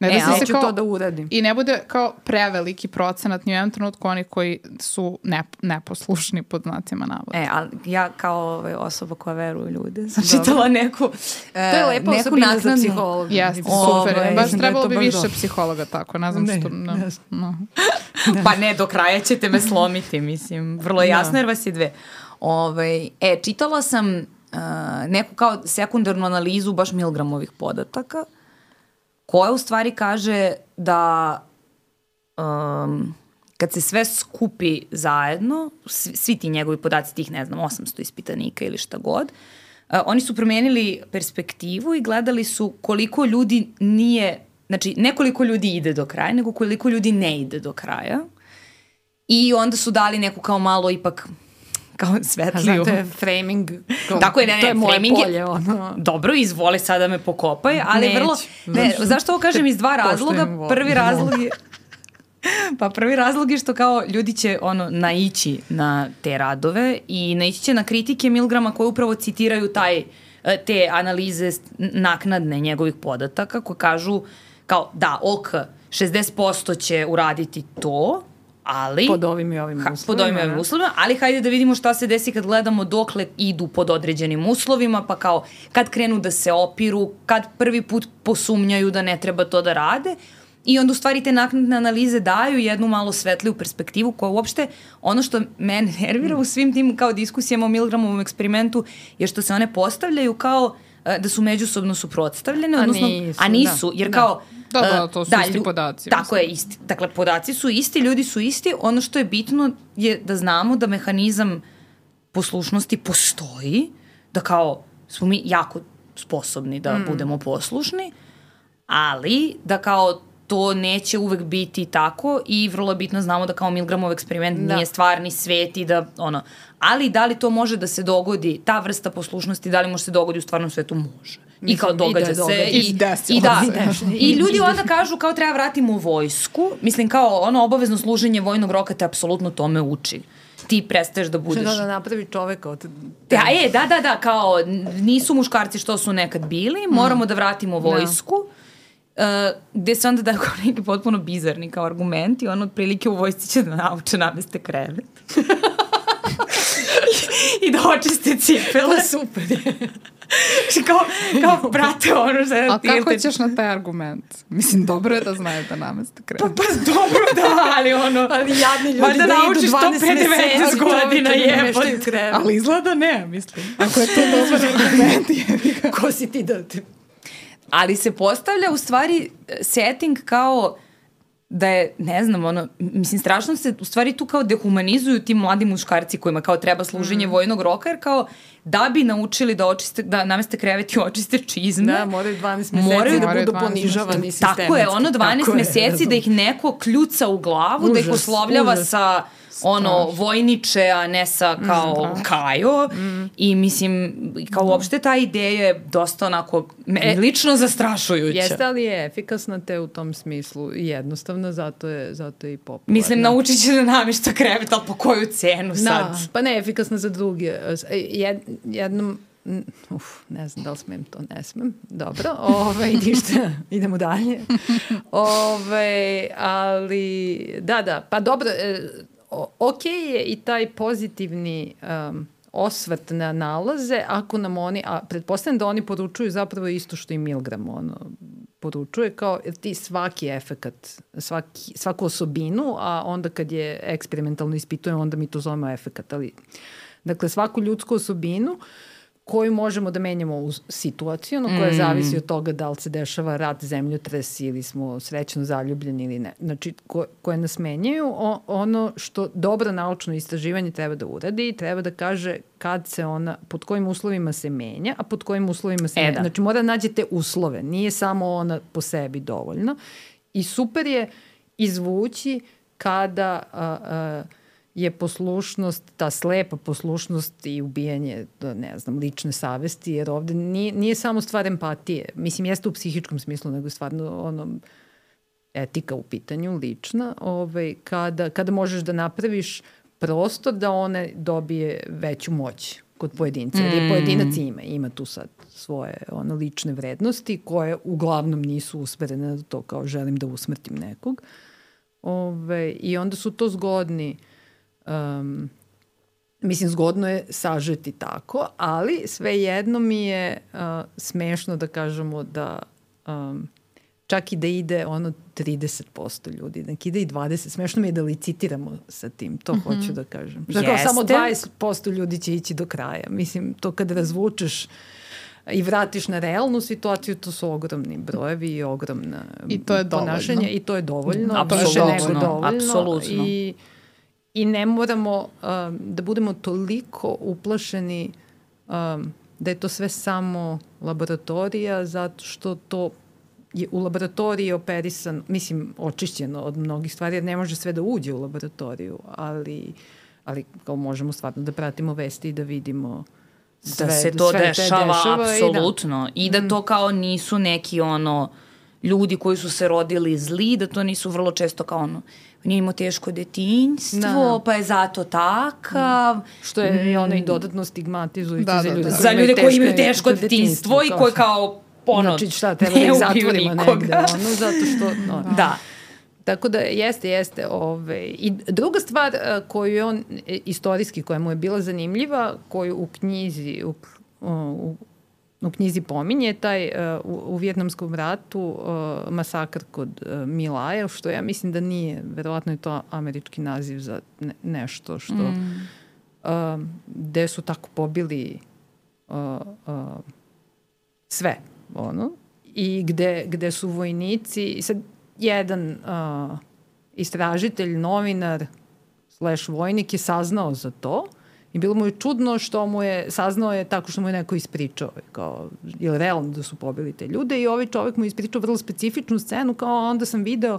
Ne E, da se ali se kao, to da uradim. I ne bude kao preveliki procenat ni u jednom trenutku oni koji su ne, neposlušni pod znacima navoda. E, ali ja kao ovaj, osoba koja veruje ljude sam čitala neku e, To je lepa neku osobina za psihologa. Jeste, Ovaj, super. Baš mislim da trebalo bi baš više dobro. psihologa tako, ne znam Ne, što... No, ne. no. Pa ne, do kraja ćete me slomiti, mislim. Vrlo je jasno jer vas je dve. Ovaj, e, čitala sam uh, neku kao sekundarnu analizu baš Milgramovih podataka, koja u stvari kaže da um, kad se sve skupi zajedno, svi, svi ti njegovi podaci, tih ne znam, 800 ispitanika ili šta god, uh, oni su promenili perspektivu i gledali su koliko ljudi nije, znači ne koliko ljudi ide do kraja, nego koliko ljudi ne ide do kraja. I onda su dali neku kao malo ipak kao svetliju. je framing... kao- Tako je, ne, ne, to je moje polje, ono. Dobro, izvoli sada me pokopaj, ali Neću. vrlo... Ne, zašto ovo kažem iz dva razloga? Prvi razlog je... Pa prvi razlog je što kao ljudi će ono naići na te radove i naići će na kritike Milgrama koje upravo citiraju taj e, te analize naknadne njegovih podataka koje kažu kao da, ok, 60% će uraditi to, ali... Pod ovim i ovim ha, uslovima. Pod ovim i ovim da. uslovima, ali hajde da vidimo šta se desi kad gledamo dokle idu pod određenim uslovima, pa kao kad krenu da se opiru, kad prvi put posumnjaju da ne treba to da rade, I onda u stvari te naknadne analize daju jednu malo svetliju perspektivu koja uopšte ono što mene nervira u svim tim kao diskusijama o Milgramovom eksperimentu je što se one postavljaju kao e, da su međusobno suprotstavljene, A odnosno, nisu, a nisu, da. jer Da. kao Da, da, e, to su isti lju- podaci, Tako je, isti. Dakle, podaci su isti, ljudi su isti. Ono što je bitno je da znamo da mehanizam poslušnosti postoji, da kao smo mi jako sposobni da mm. budemo poslušni, ali da kao to neće uvek biti tako i vrlo je bitno znamo da kao Milgramov eksperiment Da. nije stvarni svet i da ono, ali da li to može da se dogodi, ta vrsta poslušnosti, da li može se dogodi u stvarnom svetu? Može. I kao i da događa je se. događa. I, I i, da, se. [LAUGHS] I ljudi onda kažu kao treba vratimo vojsku. Mislim kao ono obavezno služenje vojnog roka te apsolutno tome uči. Ti prestaješ da budeš... Da, da napravi čoveka od... Da, e, da, da, da, kao nisu muškarci što su nekad bili, moramo da vratimo vojsku. Uh, gde se onda daju kao [LAUGHS] neki potpuno bizarni kao argumenti, on otprilike u vojsci će da nauče nameste krevet. [LAUGHS] [LAUGHS] I da očiste cipele. Pa super je. kao, kao, brate, ono što je... A kako ćeš na taj argument? Mislim, dobro je da znaju da nameste Pa, krevet. pa dobro da, ali ono... Ali jadni ljudi Valjda da idu naučiš 12 to pre 19 meseci, godina, da jebote. Ali izgleda ne, mislim. Ako je to [LAUGHS] dobar argument, je Ko si ti da te... Ali se postavlja u stvari e, setting kao da je, ne znam, ono, mislim, strašno se u stvari tu kao dehumanizuju ti mladi muškarci kojima kao treba služenje Mm. vojnog roka, jer kao da bi naučili da očiste, da nameste krevet i očiste čizme. Da, moraju 12 meseci Moraju da moraju budu 12 ponižavani meseci. sistematski. Tako je, ono 12 Tako je, meseci da ih neko kljuca u glavu, da ih Užas, oslovljava užas. sa ono vojniče, a ne sa kao Kajo. I mislim, kao uopšte ta ideja je dosta onako, meni E, lično zastrašujuća. Jeste, ali je efikasna te u tom smislu i jednostavna, zato je, zato je i popularna. Mislim, naučit će da namješta krevet, ali po koju cenu sad? Da, pa ne, efikasna za druge. E, Jed, jednom, uf, ne znam da li smem to, ne smem. Dobro, [LAUGHS] ove, ništa, idemo dalje. Ove, ali, da, da, pa dobro, e, ok je i taj pozitivni um, osvrt na nalaze, ako nam oni, a pretpostavljam da oni poručuju zapravo isto što i Milgram, ono, poručuje kao ti svaki efekat, svaki, svaku osobinu, a onda kad je eksperimentalno ispitujemo, onda mi to zovemo efekat, ali dakle svaku ljudsku osobinu koju možemo da menjamo u situacijonu, koja Mm. zavisi od toga da li se dešava rat, zemljotres ili smo srećno zaljubljeni ili ne. Znači, ko, koje nas menjaju, o, ono što dobro naučno istraživanje treba da uradi, treba da kaže kad se ona, pod kojim uslovima se menja, a pod kojim uslovima se E, menja. da. Znači, mora da nađete uslove, nije samo ona po sebi dovoljno. I super je izvući kada a, a, je poslušnost, ta slepa poslušnost i ubijanje, da, ne znam, lične savesti, jer ovde nije, nije samo stvar empatije. Mislim, jeste u psihičkom smislu, nego je stvarno ono, etika u pitanju, lična, ovaj, kada, kada možeš da napraviš prostor da one dobije veću moć kod pojedinca. Jer je pojedinac ima, ima tu sad svoje ono, lične vrednosti koje uglavnom nisu usmerene na to kao želim da usmrtim nekog. Ove, I onda su to zgodni um, Mislim, zgodno je sažeti tako, ali svejedno mi je uh, smešno da kažemo da um, čak i da ide ono 30% ljudi, nek ide i 20%, smešno mi je da licitiramo sa tim, to mm -hmm. hoću da kažem. Što kao samo Jeste. 20% ljudi će ići do kraja. Mislim, to kad razvučeš i vratiš na realnu situaciju, to su ogromni brojevi i ogromna I to je dovoljno. i to je dovoljno. Apsolutno, više nego dovoljno. apsolutno. I, I ne moramo um, da budemo toliko uplašeni um, da je to sve samo laboratorija, zato što to je u laboratoriji operisan, mislim, očišćeno od mnogih stvari, jer ne može sve da uđe u laboratoriju, ali, ali kao možemo stvarno da pratimo vesti i da vidimo sve, da se to sve te dešava, dešava i da- apsolutno. I da to kao nisu neki ono ljudi koji su se rodili zli, da to nisu vrlo često kao ono nije imao teško detinjstvo, Da. pa je zato takav. Što je mm. ono i dodatno stigmatizujuće Da, za da, ljude da. koji Za ljude koji imaju teško teško detinjstvo i koji kao ono, znači šta, treba da ne ih ubiju zatvorimo nikoga. negde, ono, zato što... No, Da. Tako da jeste, jeste. Ove. I druga stvar a, koju je on, e, istorijski, koja mu je bila zanimljiva, koju u knjizi, u, u, u knjizi pominje, taj uh, u, u Vjetnamskom ratu uh, masakr kod uh, Milaja, što ja mislim da nije, verovatno je to američki naziv za ne, nešto što mm. uh, gde su tako pobili uh, uh, sve, ono, i gde, gde su vojnici, i sad jedan uh, istražitelj, novinar, slash vojnik je saznao za to i bilo mu je čudno što mu je, saznao je tako što mu je neko ispričao, kao, je li realno da su pobili te ljude? I ovaj čovek mu je ispričao vrlo specifičnu scenu, kao onda sam video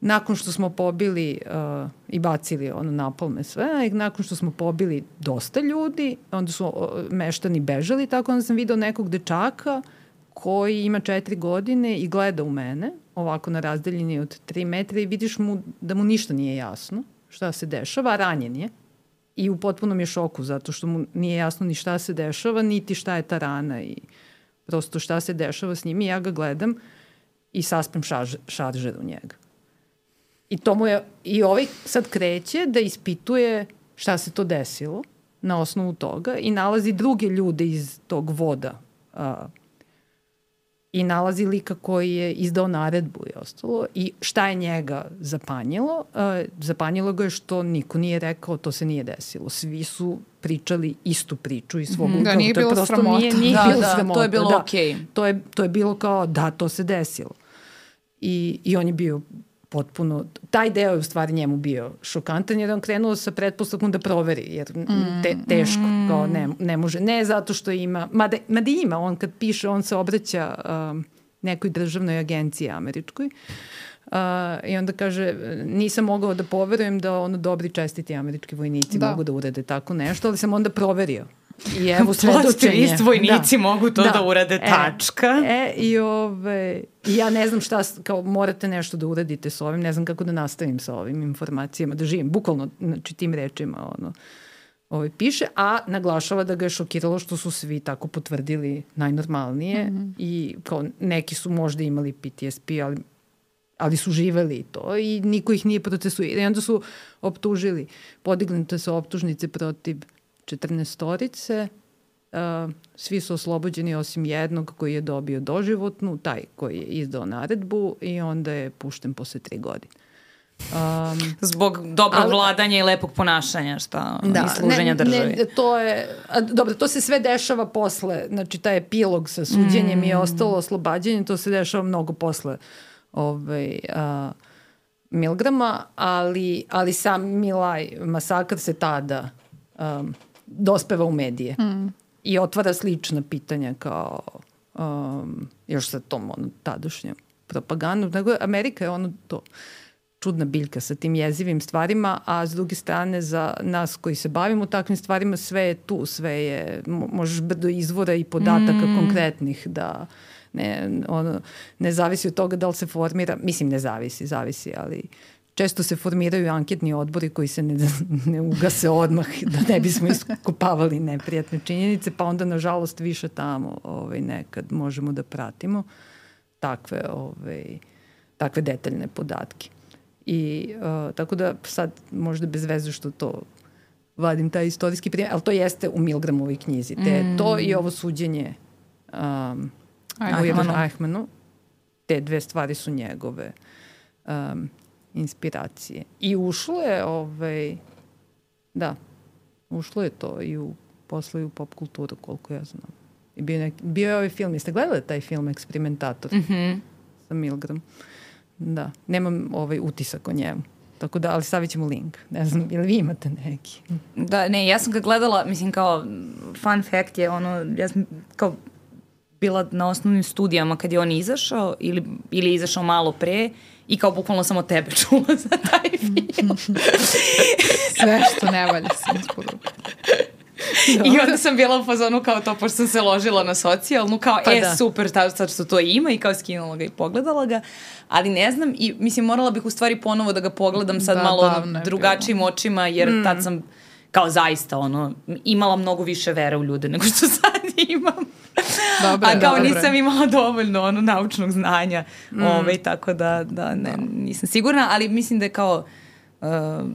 nakon što smo pobili uh, i bacili ono napolme sve, i nakon što smo pobili dosta ljudi, onda su uh, meštani bežali, tako onda sam video nekog dečaka koji ima četiri godine i gleda u mene, ovako na razdaljini od tri metra i vidiš mu da mu ništa nije jasno šta se dešava, ranjen je i u potpunom je šoku zato što mu nije jasno ni šta se dešava, niti šta je ta rana i prosto šta se dešava s njim i ja ga gledam i saspem šarž, šaržer u njega. I to mu je, i ovaj sad kreće da ispituje šta se to desilo na osnovu toga i nalazi druge ljude iz tog voda a, i nalazi lika koji je izdao naredbu i ostalo i šta je njega zapanjilo? Uh, zapanjilo ga je što niko nije rekao to se nije desilo. Svi su pričali istu priču iz svog Da, nije to bilo prosto sramota. Nije, nije Da, bilo da, sramota. to je bilo da. okej. To je, to je bilo kao da, to se desilo. I, I on je bio potpuno, taj deo je u stvari njemu bio šokantan jer on krenuo sa pretpostavkom da proveri jer te, teško, kao ne, ne može, ne zato što ima, mada, mada ima, on kad piše, on se obraća um, nekoj državnoj agenciji američkoj uh, i onda kaže nisam mogao da poverujem da ono dobri čestiti američki vojnici Da. mogu da urade tako nešto, ali sam onda proverio. I evo Plot [LAUGHS] svedočenje. twist, vojnici mogu to da urade, E, tačka. E, i ove, ja ne znam šta, s- kao morate nešto da uradite sa ovim, ne znam kako da nastavim sa ovim informacijama, da živim, bukvalno, znači tim rečima, ono, ovaj, piše, a naglašava da ga je šokiralo što su svi tako potvrdili najnormalnije mm -hmm. i kao neki su možda imali PTSP, ali ali su živeli i to i niko ih nije procesuirao. I onda su optužili, podignute su optužnice protiv 14 storice, uh, svi su oslobođeni osim jednog koji je dobio doživotnu, taj koji je izdao naredbu i onda je pušten posle tri godine. Um, Zbog dobrog Ali- vladanja i lepog ponašanja šta, da, i služenja ne, državi. Ne, to je, a, dobro, to se sve dešava posle, znači taj epilog sa suđenjem mm. i ostalo oslobađanje, to se dešava mnogo posle ovaj, a, Milgrama, ali, ali sam Milaj masakr se tada um, dospeva u medije mm. i otvara slična pitanja kao um, još sa tom ono, tadašnjom propagandom. Nego Amerika je ono to čudna biljka sa tim jezivim stvarima, a s druge strane za nas koji se bavimo takvim stvarima sve je tu, sve je, mo- možeš brdo izvora i podataka mm. konkretnih da ne, ono, ne zavisi od toga da li se formira, mislim ne zavisi, zavisi, ali često se formiraju anketni odbori koji se ne, ne ugase odmah da ne bismo iskopavali neprijatne činjenice, pa onda nažalost više tamo ovaj, nekad možemo da pratimo takve, ovaj, takve detaljne podatke. I uh, tako da sad možda bez veze što to vadim taj istorijski primjer, ali to jeste u Milgramovoj knjizi. Te, mm. To i ovo suđenje um, Eichmannu. Eichmannu. Eichmannu. Te dve stvari su njegove um, inspiracije. I ušlo je, ovaj, da, ušlo je to i u, posle i u pop kulturu, koliko ja znam. I bio, nek, bio je ovaj film, jeste gledali taj film Eksperimentator? Mm -hmm. sa Milgram. Da, nemam ovaj utisak o njemu. Tako da, ali stavit ćemo link. Ne znam, ili vi imate neki? Da, ne, ja sam ga gledala, mislim kao fun fact je ono, ja sam kao bila na osnovnim studijama kad je on izašao ili, ili je izašao malo pre i kao bukvalno sam od tebe [LAUGHS] čula za taj film. [LAUGHS] Sve što ne valja se isporuka. [LAUGHS] I onda sam bila u fazonu kao to, pošto sam se ložila na socijalnu, kao Pa e, da. super, ta, sad što to ima i kao skinula ga i pogledala ga, ali ne znam i mislim morala bih u stvari ponovo da ga pogledam sad Da, malo drugačijim očima, jer mm. tad sam kao zaista ono, imala mnogo više vere u ljude nego što sad imam. [LAUGHS] Dobro, A kao dobro. nisam imala dovoljno ono naučnog znanja, mm. ovaj, tako da, da ne, nisam sigurna, ali mislim da je kao Uh,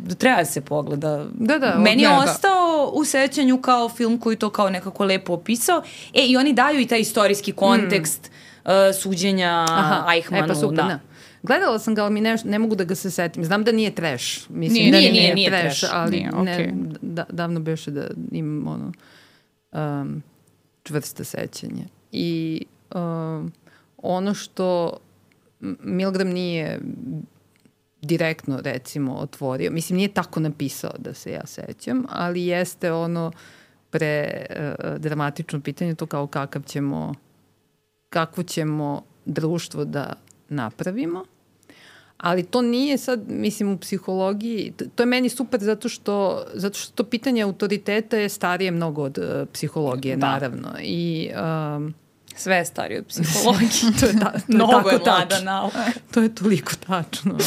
da treba da se pogleda. Da, da, Meni je ne, da. ostao u sećanju kao film koji to kao nekako lepo opisao. E, i oni daju i taj istorijski kontekst uh, suđenja Eichmannu. e pa super, da. da. Gledala sam ga, ali mi ne, ne mogu da ga se setim. Znam da nije trash. Mislim, Nije, da nije, nije, nije trash. ali Nije, ne, okej. da, davno beše da imam ono um, čvrste sećanje. I um, ono što Milgram nije direktno recimo otvorio, mislim nije tako napisao da se ja sećam, ali jeste ono pre uh, dramatično pitanje to kao kakav ćemo kakvo ćemo društvo da napravimo. Ali to nije sad, mislim, u psihologiji, to je meni super zato što, zato što to pitanje autoriteta je starije mnogo od uh, psihologije, Da. naravno. I um, Sve je starije od [LAUGHS] psihologije. to je, ta, to je [LAUGHS] Mnogo tako je mlada tačno. nauka. [LAUGHS] To je toliko tačno.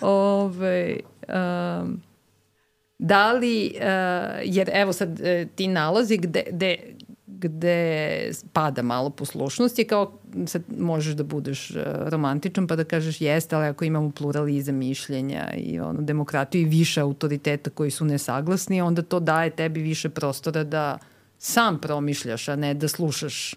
Ove, um, da li, uh, jer evo sad uh, ti nalazi gde, gde, gde pada malo poslušnost je kao sad možeš da budeš uh, romantičan pa da kažeš jeste, ali ako imamo pluralizam mišljenja i ono, demokratiju i više autoriteta koji su nesaglasni, onda to daje tebi više prostora da sam promišljaš, a ne da slušaš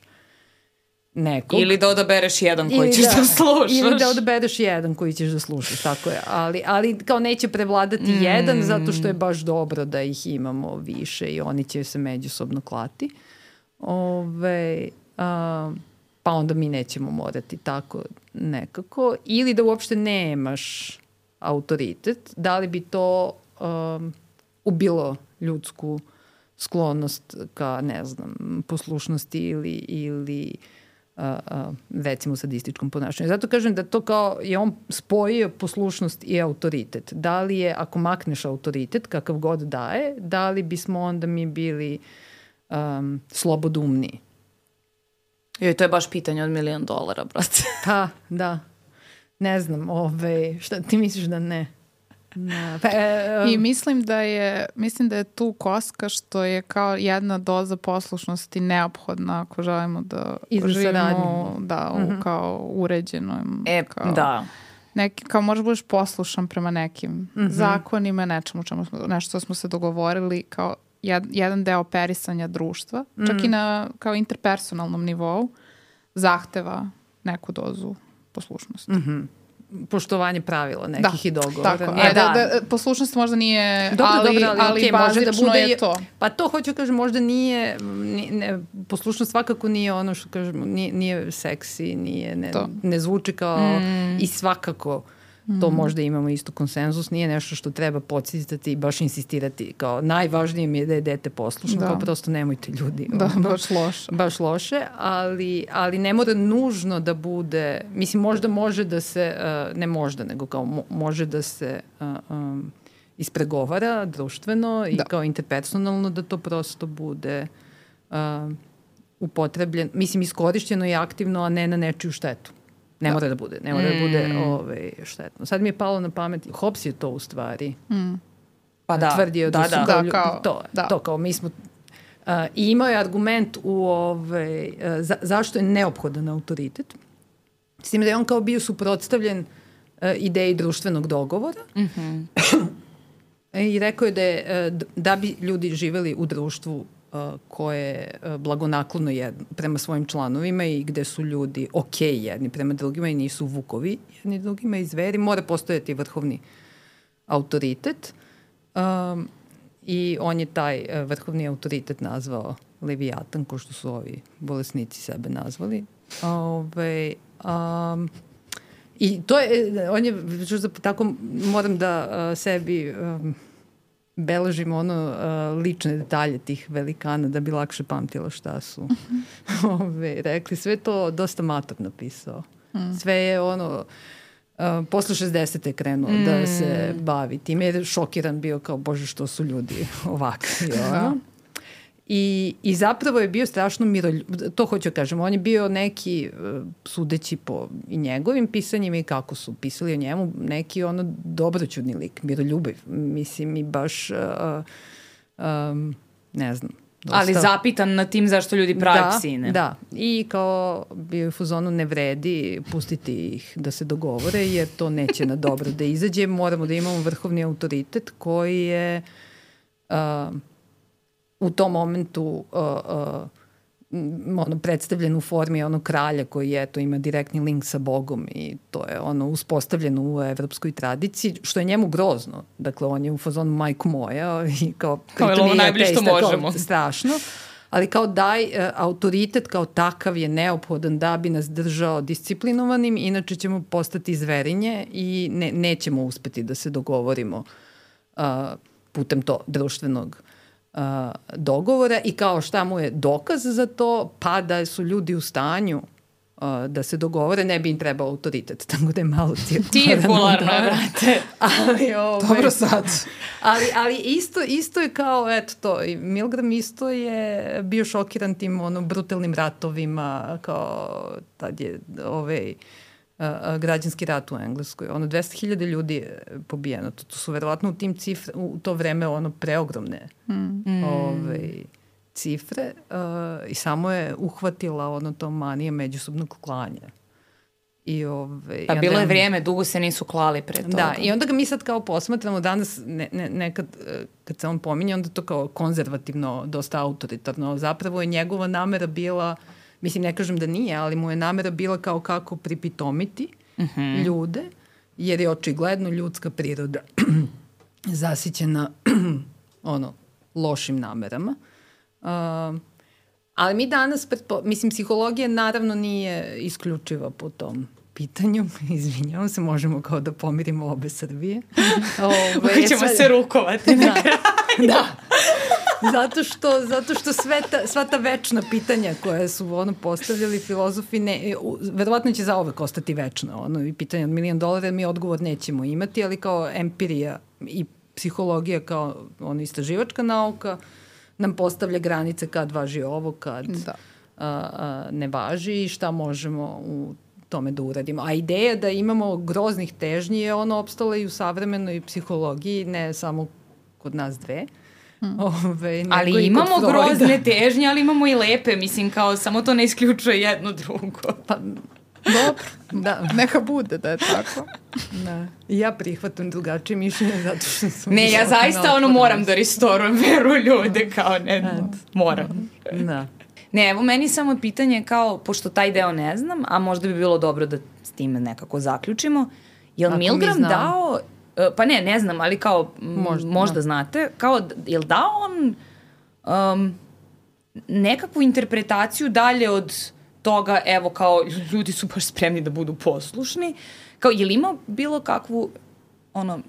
nekog. Ili da odabereš jedan koji Ili ćeš da, slušaš. Ili da odabereš jedan koji ćeš da slušaš, tako je. Ali, ali kao neće prevladati mm. jedan zato što je baš dobro da ih imamo više i oni će se međusobno klati. Ove, a, pa onda mi nećemo morati tako nekako. Ili da uopšte nemaš autoritet, da li bi to um, ubilo ljudsku sklonost ka, ne znam, poslušnosti ili, ili a, a, recimo sadističkom ponašanju. Zato kažem da to kao je on spojio poslušnost i autoritet. Da li je, ako makneš autoritet, kakav god daje, da li bismo onda mi bili um, slobodumni? Joj, to je baš pitanje od milion dolara, brate. [LAUGHS] Pa, da. Ne znam, ove, šta ti misliš da ne? Na, pa, e, I mislim da je mislim da je tu koska što je kao jedna doza poslušnosti neophodna ako želimo da živimo da, u, kao uređeno. E, kao, da. Neki, kao možeš budeš poslušan prema nekim Mhm. zakonima, nečemu čemu smo, nešto što smo se dogovorili kao jedan deo operisanja društva, čak Mhm. i na kao interpersonalnom nivou zahteva neku dozu poslušnosti. Mhm. poštovanje pravila nekih i dogovora. Tako, ne? ajde, da. da, poslušnost možda nije, Dobro, ali, dobro, ali, ali okej, može da bazično bude... je to. Pa to hoću kažem, možda nije, ni, ne, poslušnost svakako nije ono što kažemo, nije, nije seksi, nije, ne, To. ne zvuči kao i svakako to možda imamo isto konsenzus, nije nešto što treba podsjetiti i baš insistirati. Kao najvažnije mi je da je dete poslušno, Da. kao prosto nemojte ljudi. Da, ono, baš loše. baš loše, ali, ali ne mora nužno da bude, mislim možda može da se, uh, ne možda, nego kao mo, može da se uh, um, ispregovara društveno i Da. kao interpersonalno da to prosto bude uh, upotrebljen, mislim iskorišćeno i aktivno, a ne na nečiju štetu. Ne mora da bude, ne mora da bude ovaj, štetno. Sad mi je palo na pamet, Hobbes je to u stvari Pa da, tvrdio da, da, su da. kao, Da, kao- to, da. to kao mi smo Uh, I imao je argument u ove, uh, za, zašto je neophodan autoritet. S tim da je on kao bio suprotstavljen uh, ideji društvenog dogovora. [CLEARS THROAT] I rekao je da, je, uh, da bi ljudi živeli u društvu koje je uh, blagonaklono jedno, prema svojim članovima i gde su ljudi ok jedni prema drugima i nisu vukovi jedni drugima i zveri, mora postojati vrhovni autoritet. Um, I on je taj uh, vrhovni autoritet nazvao Leviatan, ko što su ovi bolesnici sebe nazvali. Ove, um, I to je, e, on je, tako moram da uh, sebi um, beležim ono uh, lične detalje tih velikana da bi lakše pamtila šta su [LAUGHS] ove, rekli. Sve to dosta mator napisao. Sve je ono, Uh, posle 60. je krenuo mm. da se bavi tim, jer je šokiran bio kao, bože, što su ljudi ovakvi. ono. I, I zapravo je bio strašno miroljub, to hoću da kažem, on je bio neki, uh, sudeći po i njegovim pisanjima i kako su pisali o njemu, neki ono dobroćudni lik, miroljubiv, mislim i baš, uh, um, ne znam, Ali zapitan na tim zašto ljudi prave da, psine. Da, i kao bio je u fazonu ne vredi pustiti ih da se dogovore jer to neće na dobro da izađe. Moramo da imamo vrhovni autoritet koji je uh, u tom momentu uh, uh, ono predstavljen u formi onog kralja koji je to ima direktni link sa Bogom i to je ono uspostavljeno u evropskoj tradiciji što je njemu grozno. Dakle on je u fazonu majko moja i kao kao je najbolje što možemo. Kao, strašno. Ali kao daj, uh, autoritet kao takav je neophodan da bi nas držao disciplinovanim, inače ćemo postati zverinje i ne, nećemo uspeti da se dogovorimo uh, putem to društvenog a, dogovora i kao šta mu je dokaz za to, pa da su ljudi u stanju uh, da se dogovore, ne bi im trebao autoritet, [LAUGHS] tako da je malo cirkularno. da, brate. [LAUGHS] ali, ovaj, Dobro sad. Ali, ali isto, isto je kao, eto to, i Milgram isto je bio šokiran tim ono, brutalnim ratovima, kao tad je ovaj, a, građanski rat u Engleskoj. Ono, 200.000 ljudi je pobijeno. To, to su verovatno u tim cifre, u to vreme ono preogromne mm. ovaj, cifre uh, i samo je uhvatila ono to manija međusobnog klanja. I ove, pa bilo je vrijeme, dugo se nisu klali pre toga. Da, i onda ga mi sad kao posmatramo danas, ne, ne, nekad kad se on pominje, onda to kao konzervativno, dosta autoritarno. Zapravo je njegova namera bila uh, mislim ne kažem da nije, ali mu je namera bila kao kako pripitomiti mhm. -huh. ljude, jer je očigledno ljudska priroda [CLEARS THROAT] zasićena [CLEARS THROAT] ono, lošim namerama. Uh, ali mi danas, pretpo, mislim, psihologija naravno nije isključiva po tom pitanju. [LAUGHS] Izvinjavam se, možemo kao da pomirimo obe Srbije. [LAUGHS] Ove, ćemo sve... se rukovati [LAUGHS] da, da. Zato što, zato što sve ta, sva ta večna pitanja koje su ono postavljali filozofi, ne, verovatno će zaovek ostati večna. Ono, i pitanje od milijon dolara, mi odgovor nećemo imati, ali kao empirija i psihologija kao ono, istraživačka nauka nam postavlja granice kad važi ovo, kad da. a, a, ne važi i šta možemo u tome da uradimo. A ideja da imamo groznih težnji je ono opstala i u savremenoj psihologiji, ne samo kod nas dve. Uh, Hmm. Ove, ali imamo grozne težnje, ali imamo i lepe, mislim, kao samo to ne isključuje jedno drugo. Pa, dobro, da, [LAUGHS] neka bude da je tako. Da. Ja prihvatam drugačije mišljenje zato što sam... Ne, ja zaista ono moram da restorujem [LAUGHS] veru ljude, kao ne, Et. moram. Da. Ne, evo meni samo pitanje kao, pošto taj deo ne znam, a možda bi bilo dobro da s time nekako zaključimo, je li Milgram dao E, pa ne, ne znam, ali kao možda, možda da. znate, kao, je li dao on um, nekakvu interpretaciju dalje od toga, evo kao ljudi su baš spremni da budu poslušni, kao je li imao bilo kakvu ono,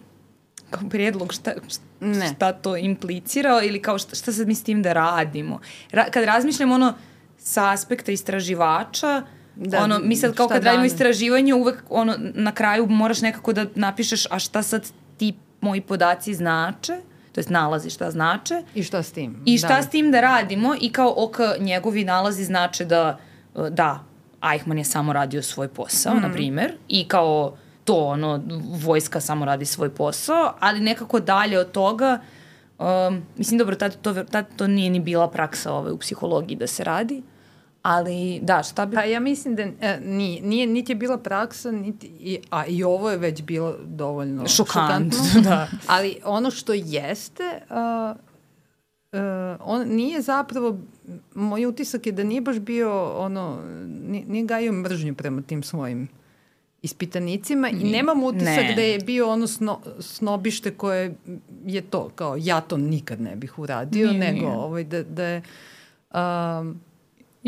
kao prijedlog šta, šta, šta to implicira ili kao šta, šta sad mi s tim da radimo. Ra, kad razmišljam ono sa aspekta istraživača, uh, Da, ono, mi sad kao kad radimo istraživanje, uvek ono, na kraju moraš nekako da napišeš a šta sad ti moji podaci znače, to jest nalazi šta znače. I šta s tim. I šta da. s tim da radimo i kao ok, njegovi nalazi znače da, da, Eichmann je samo radio svoj posao, mm. na primer, i kao to, ono, vojska samo radi svoj posao, ali nekako dalje od toga, um, mislim, dobro, tad to, tad to nije ni bila praksa ove u psihologiji da se radi, Ali, da, šta bi... Pa ja mislim da e, nije, nije, niti je bila praksa, niti, i, a i ovo je već bilo dovoljno Šokant, šokantno. [LAUGHS] da. Ali ono što jeste, uh, uh, on nije zapravo, moj utisak je da nije baš bio, ono, nije, nije gajio mržnju prema tim svojim ispitanicima i nemam utisak ne. da je bio ono sno, snobište koje je to, kao ja to nikad ne bih uradio, nije, nego nije. Ovaj, da, da je... Um,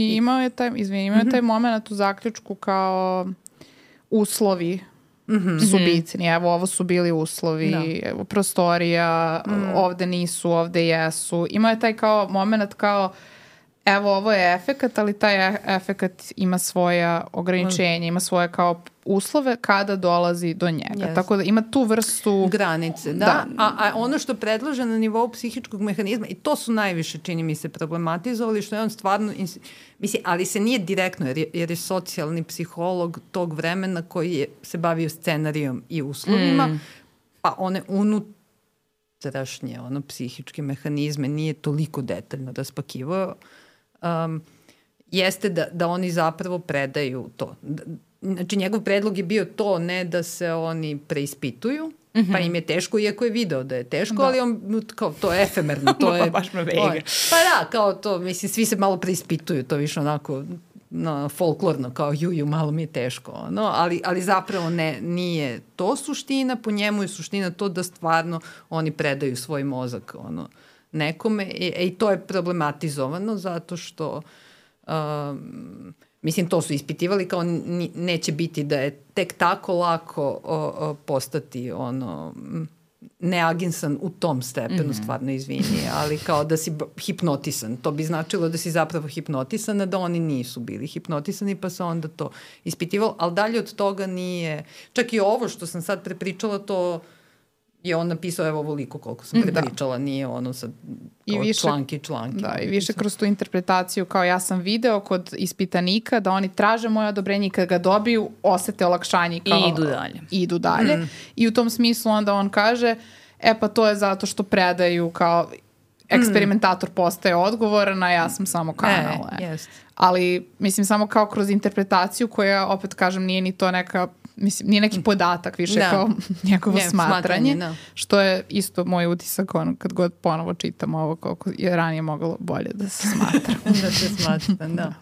I imao je taj, izvini, imao je taj mhm. moment u zaključku kao uslovi Mm -hmm. su bitni. Evo, ovo su bili uslovi, da. evo, prostorija, mm. ovde nisu, ovde jesu. Imao je taj kao moment kao evo, ovo je efekat, ali taj e, efekat ima svoja ograničenja, ima svoje kao uslove kada dolazi do njega. Yes. Tako da ima tu vrstu... Granice, da. da. A, a ono što predlaže na nivou psihičkog mehanizma, i to su najviše, čini mi se, problematizovali, što je on stvarno... Mislim, ali se nije direktno, jer je, jer je socijalni psiholog tog vremena koji je se bavio scenarijom i uslovima, mm. pa one unut unutrašnje ono, psihičke mehanizme, nije toliko detaljno raspakivao, um, jeste da, da oni zapravo predaju to. Znači, njegov predlog je bio to, ne da se oni preispituju, Mm -hmm. Pa im je teško, iako je video da je teško, da. ali on, kao, to je efemerno. To [LAUGHS] je, baš me vega. Pa da, kao to, mislim, svi se malo preispituju, to više onako no, folklorno, kao ju, ju, malo mi je teško, ono, ali, ali zapravo ne, nije to suština, po njemu je suština to da stvarno oni predaju svoj mozak ono, nekome i, e, i to je problematizovano zato što um, Mislim, to su ispitivali kao neće biti da je tek tako lako o, o, postati ono neagensan u tom stepenu, mm -hmm. stvarno izvini, ali kao da si hipnotisan. To bi značilo da si zapravo hipnotisan, a da oni nisu bili hipnotisani, pa se onda to ispitivalo. Ali dalje od toga nije... Čak i ovo što sam sad prepričala, to uh, je on napisao evo ovoliko koliko sam prepričala, da. nije ono sad I više, članki članki. Da, i više kroz tu interpretaciju kao ja sam video kod ispitanika da oni traže moje odobrenje i kad ga dobiju osete olakšanje kao, I idu dalje. Idu dalje. Mm. I u tom smislu onda on kaže e pa to je zato što predaju kao eksperimentator postaje odgovoran, a ja sam samo kanal. E, jest. Ali, mislim, samo kao kroz interpretaciju koja, opet kažem, nije ni to neka mislim, nije neki podatak više da. kao [LAUGHS] njegovo ne, smatranje, smatranje da. što je isto moj utisak ono, kad god ponovo čitam ovo koliko je ranije moglo bolje da se smatra. [LAUGHS] da se smatra, da.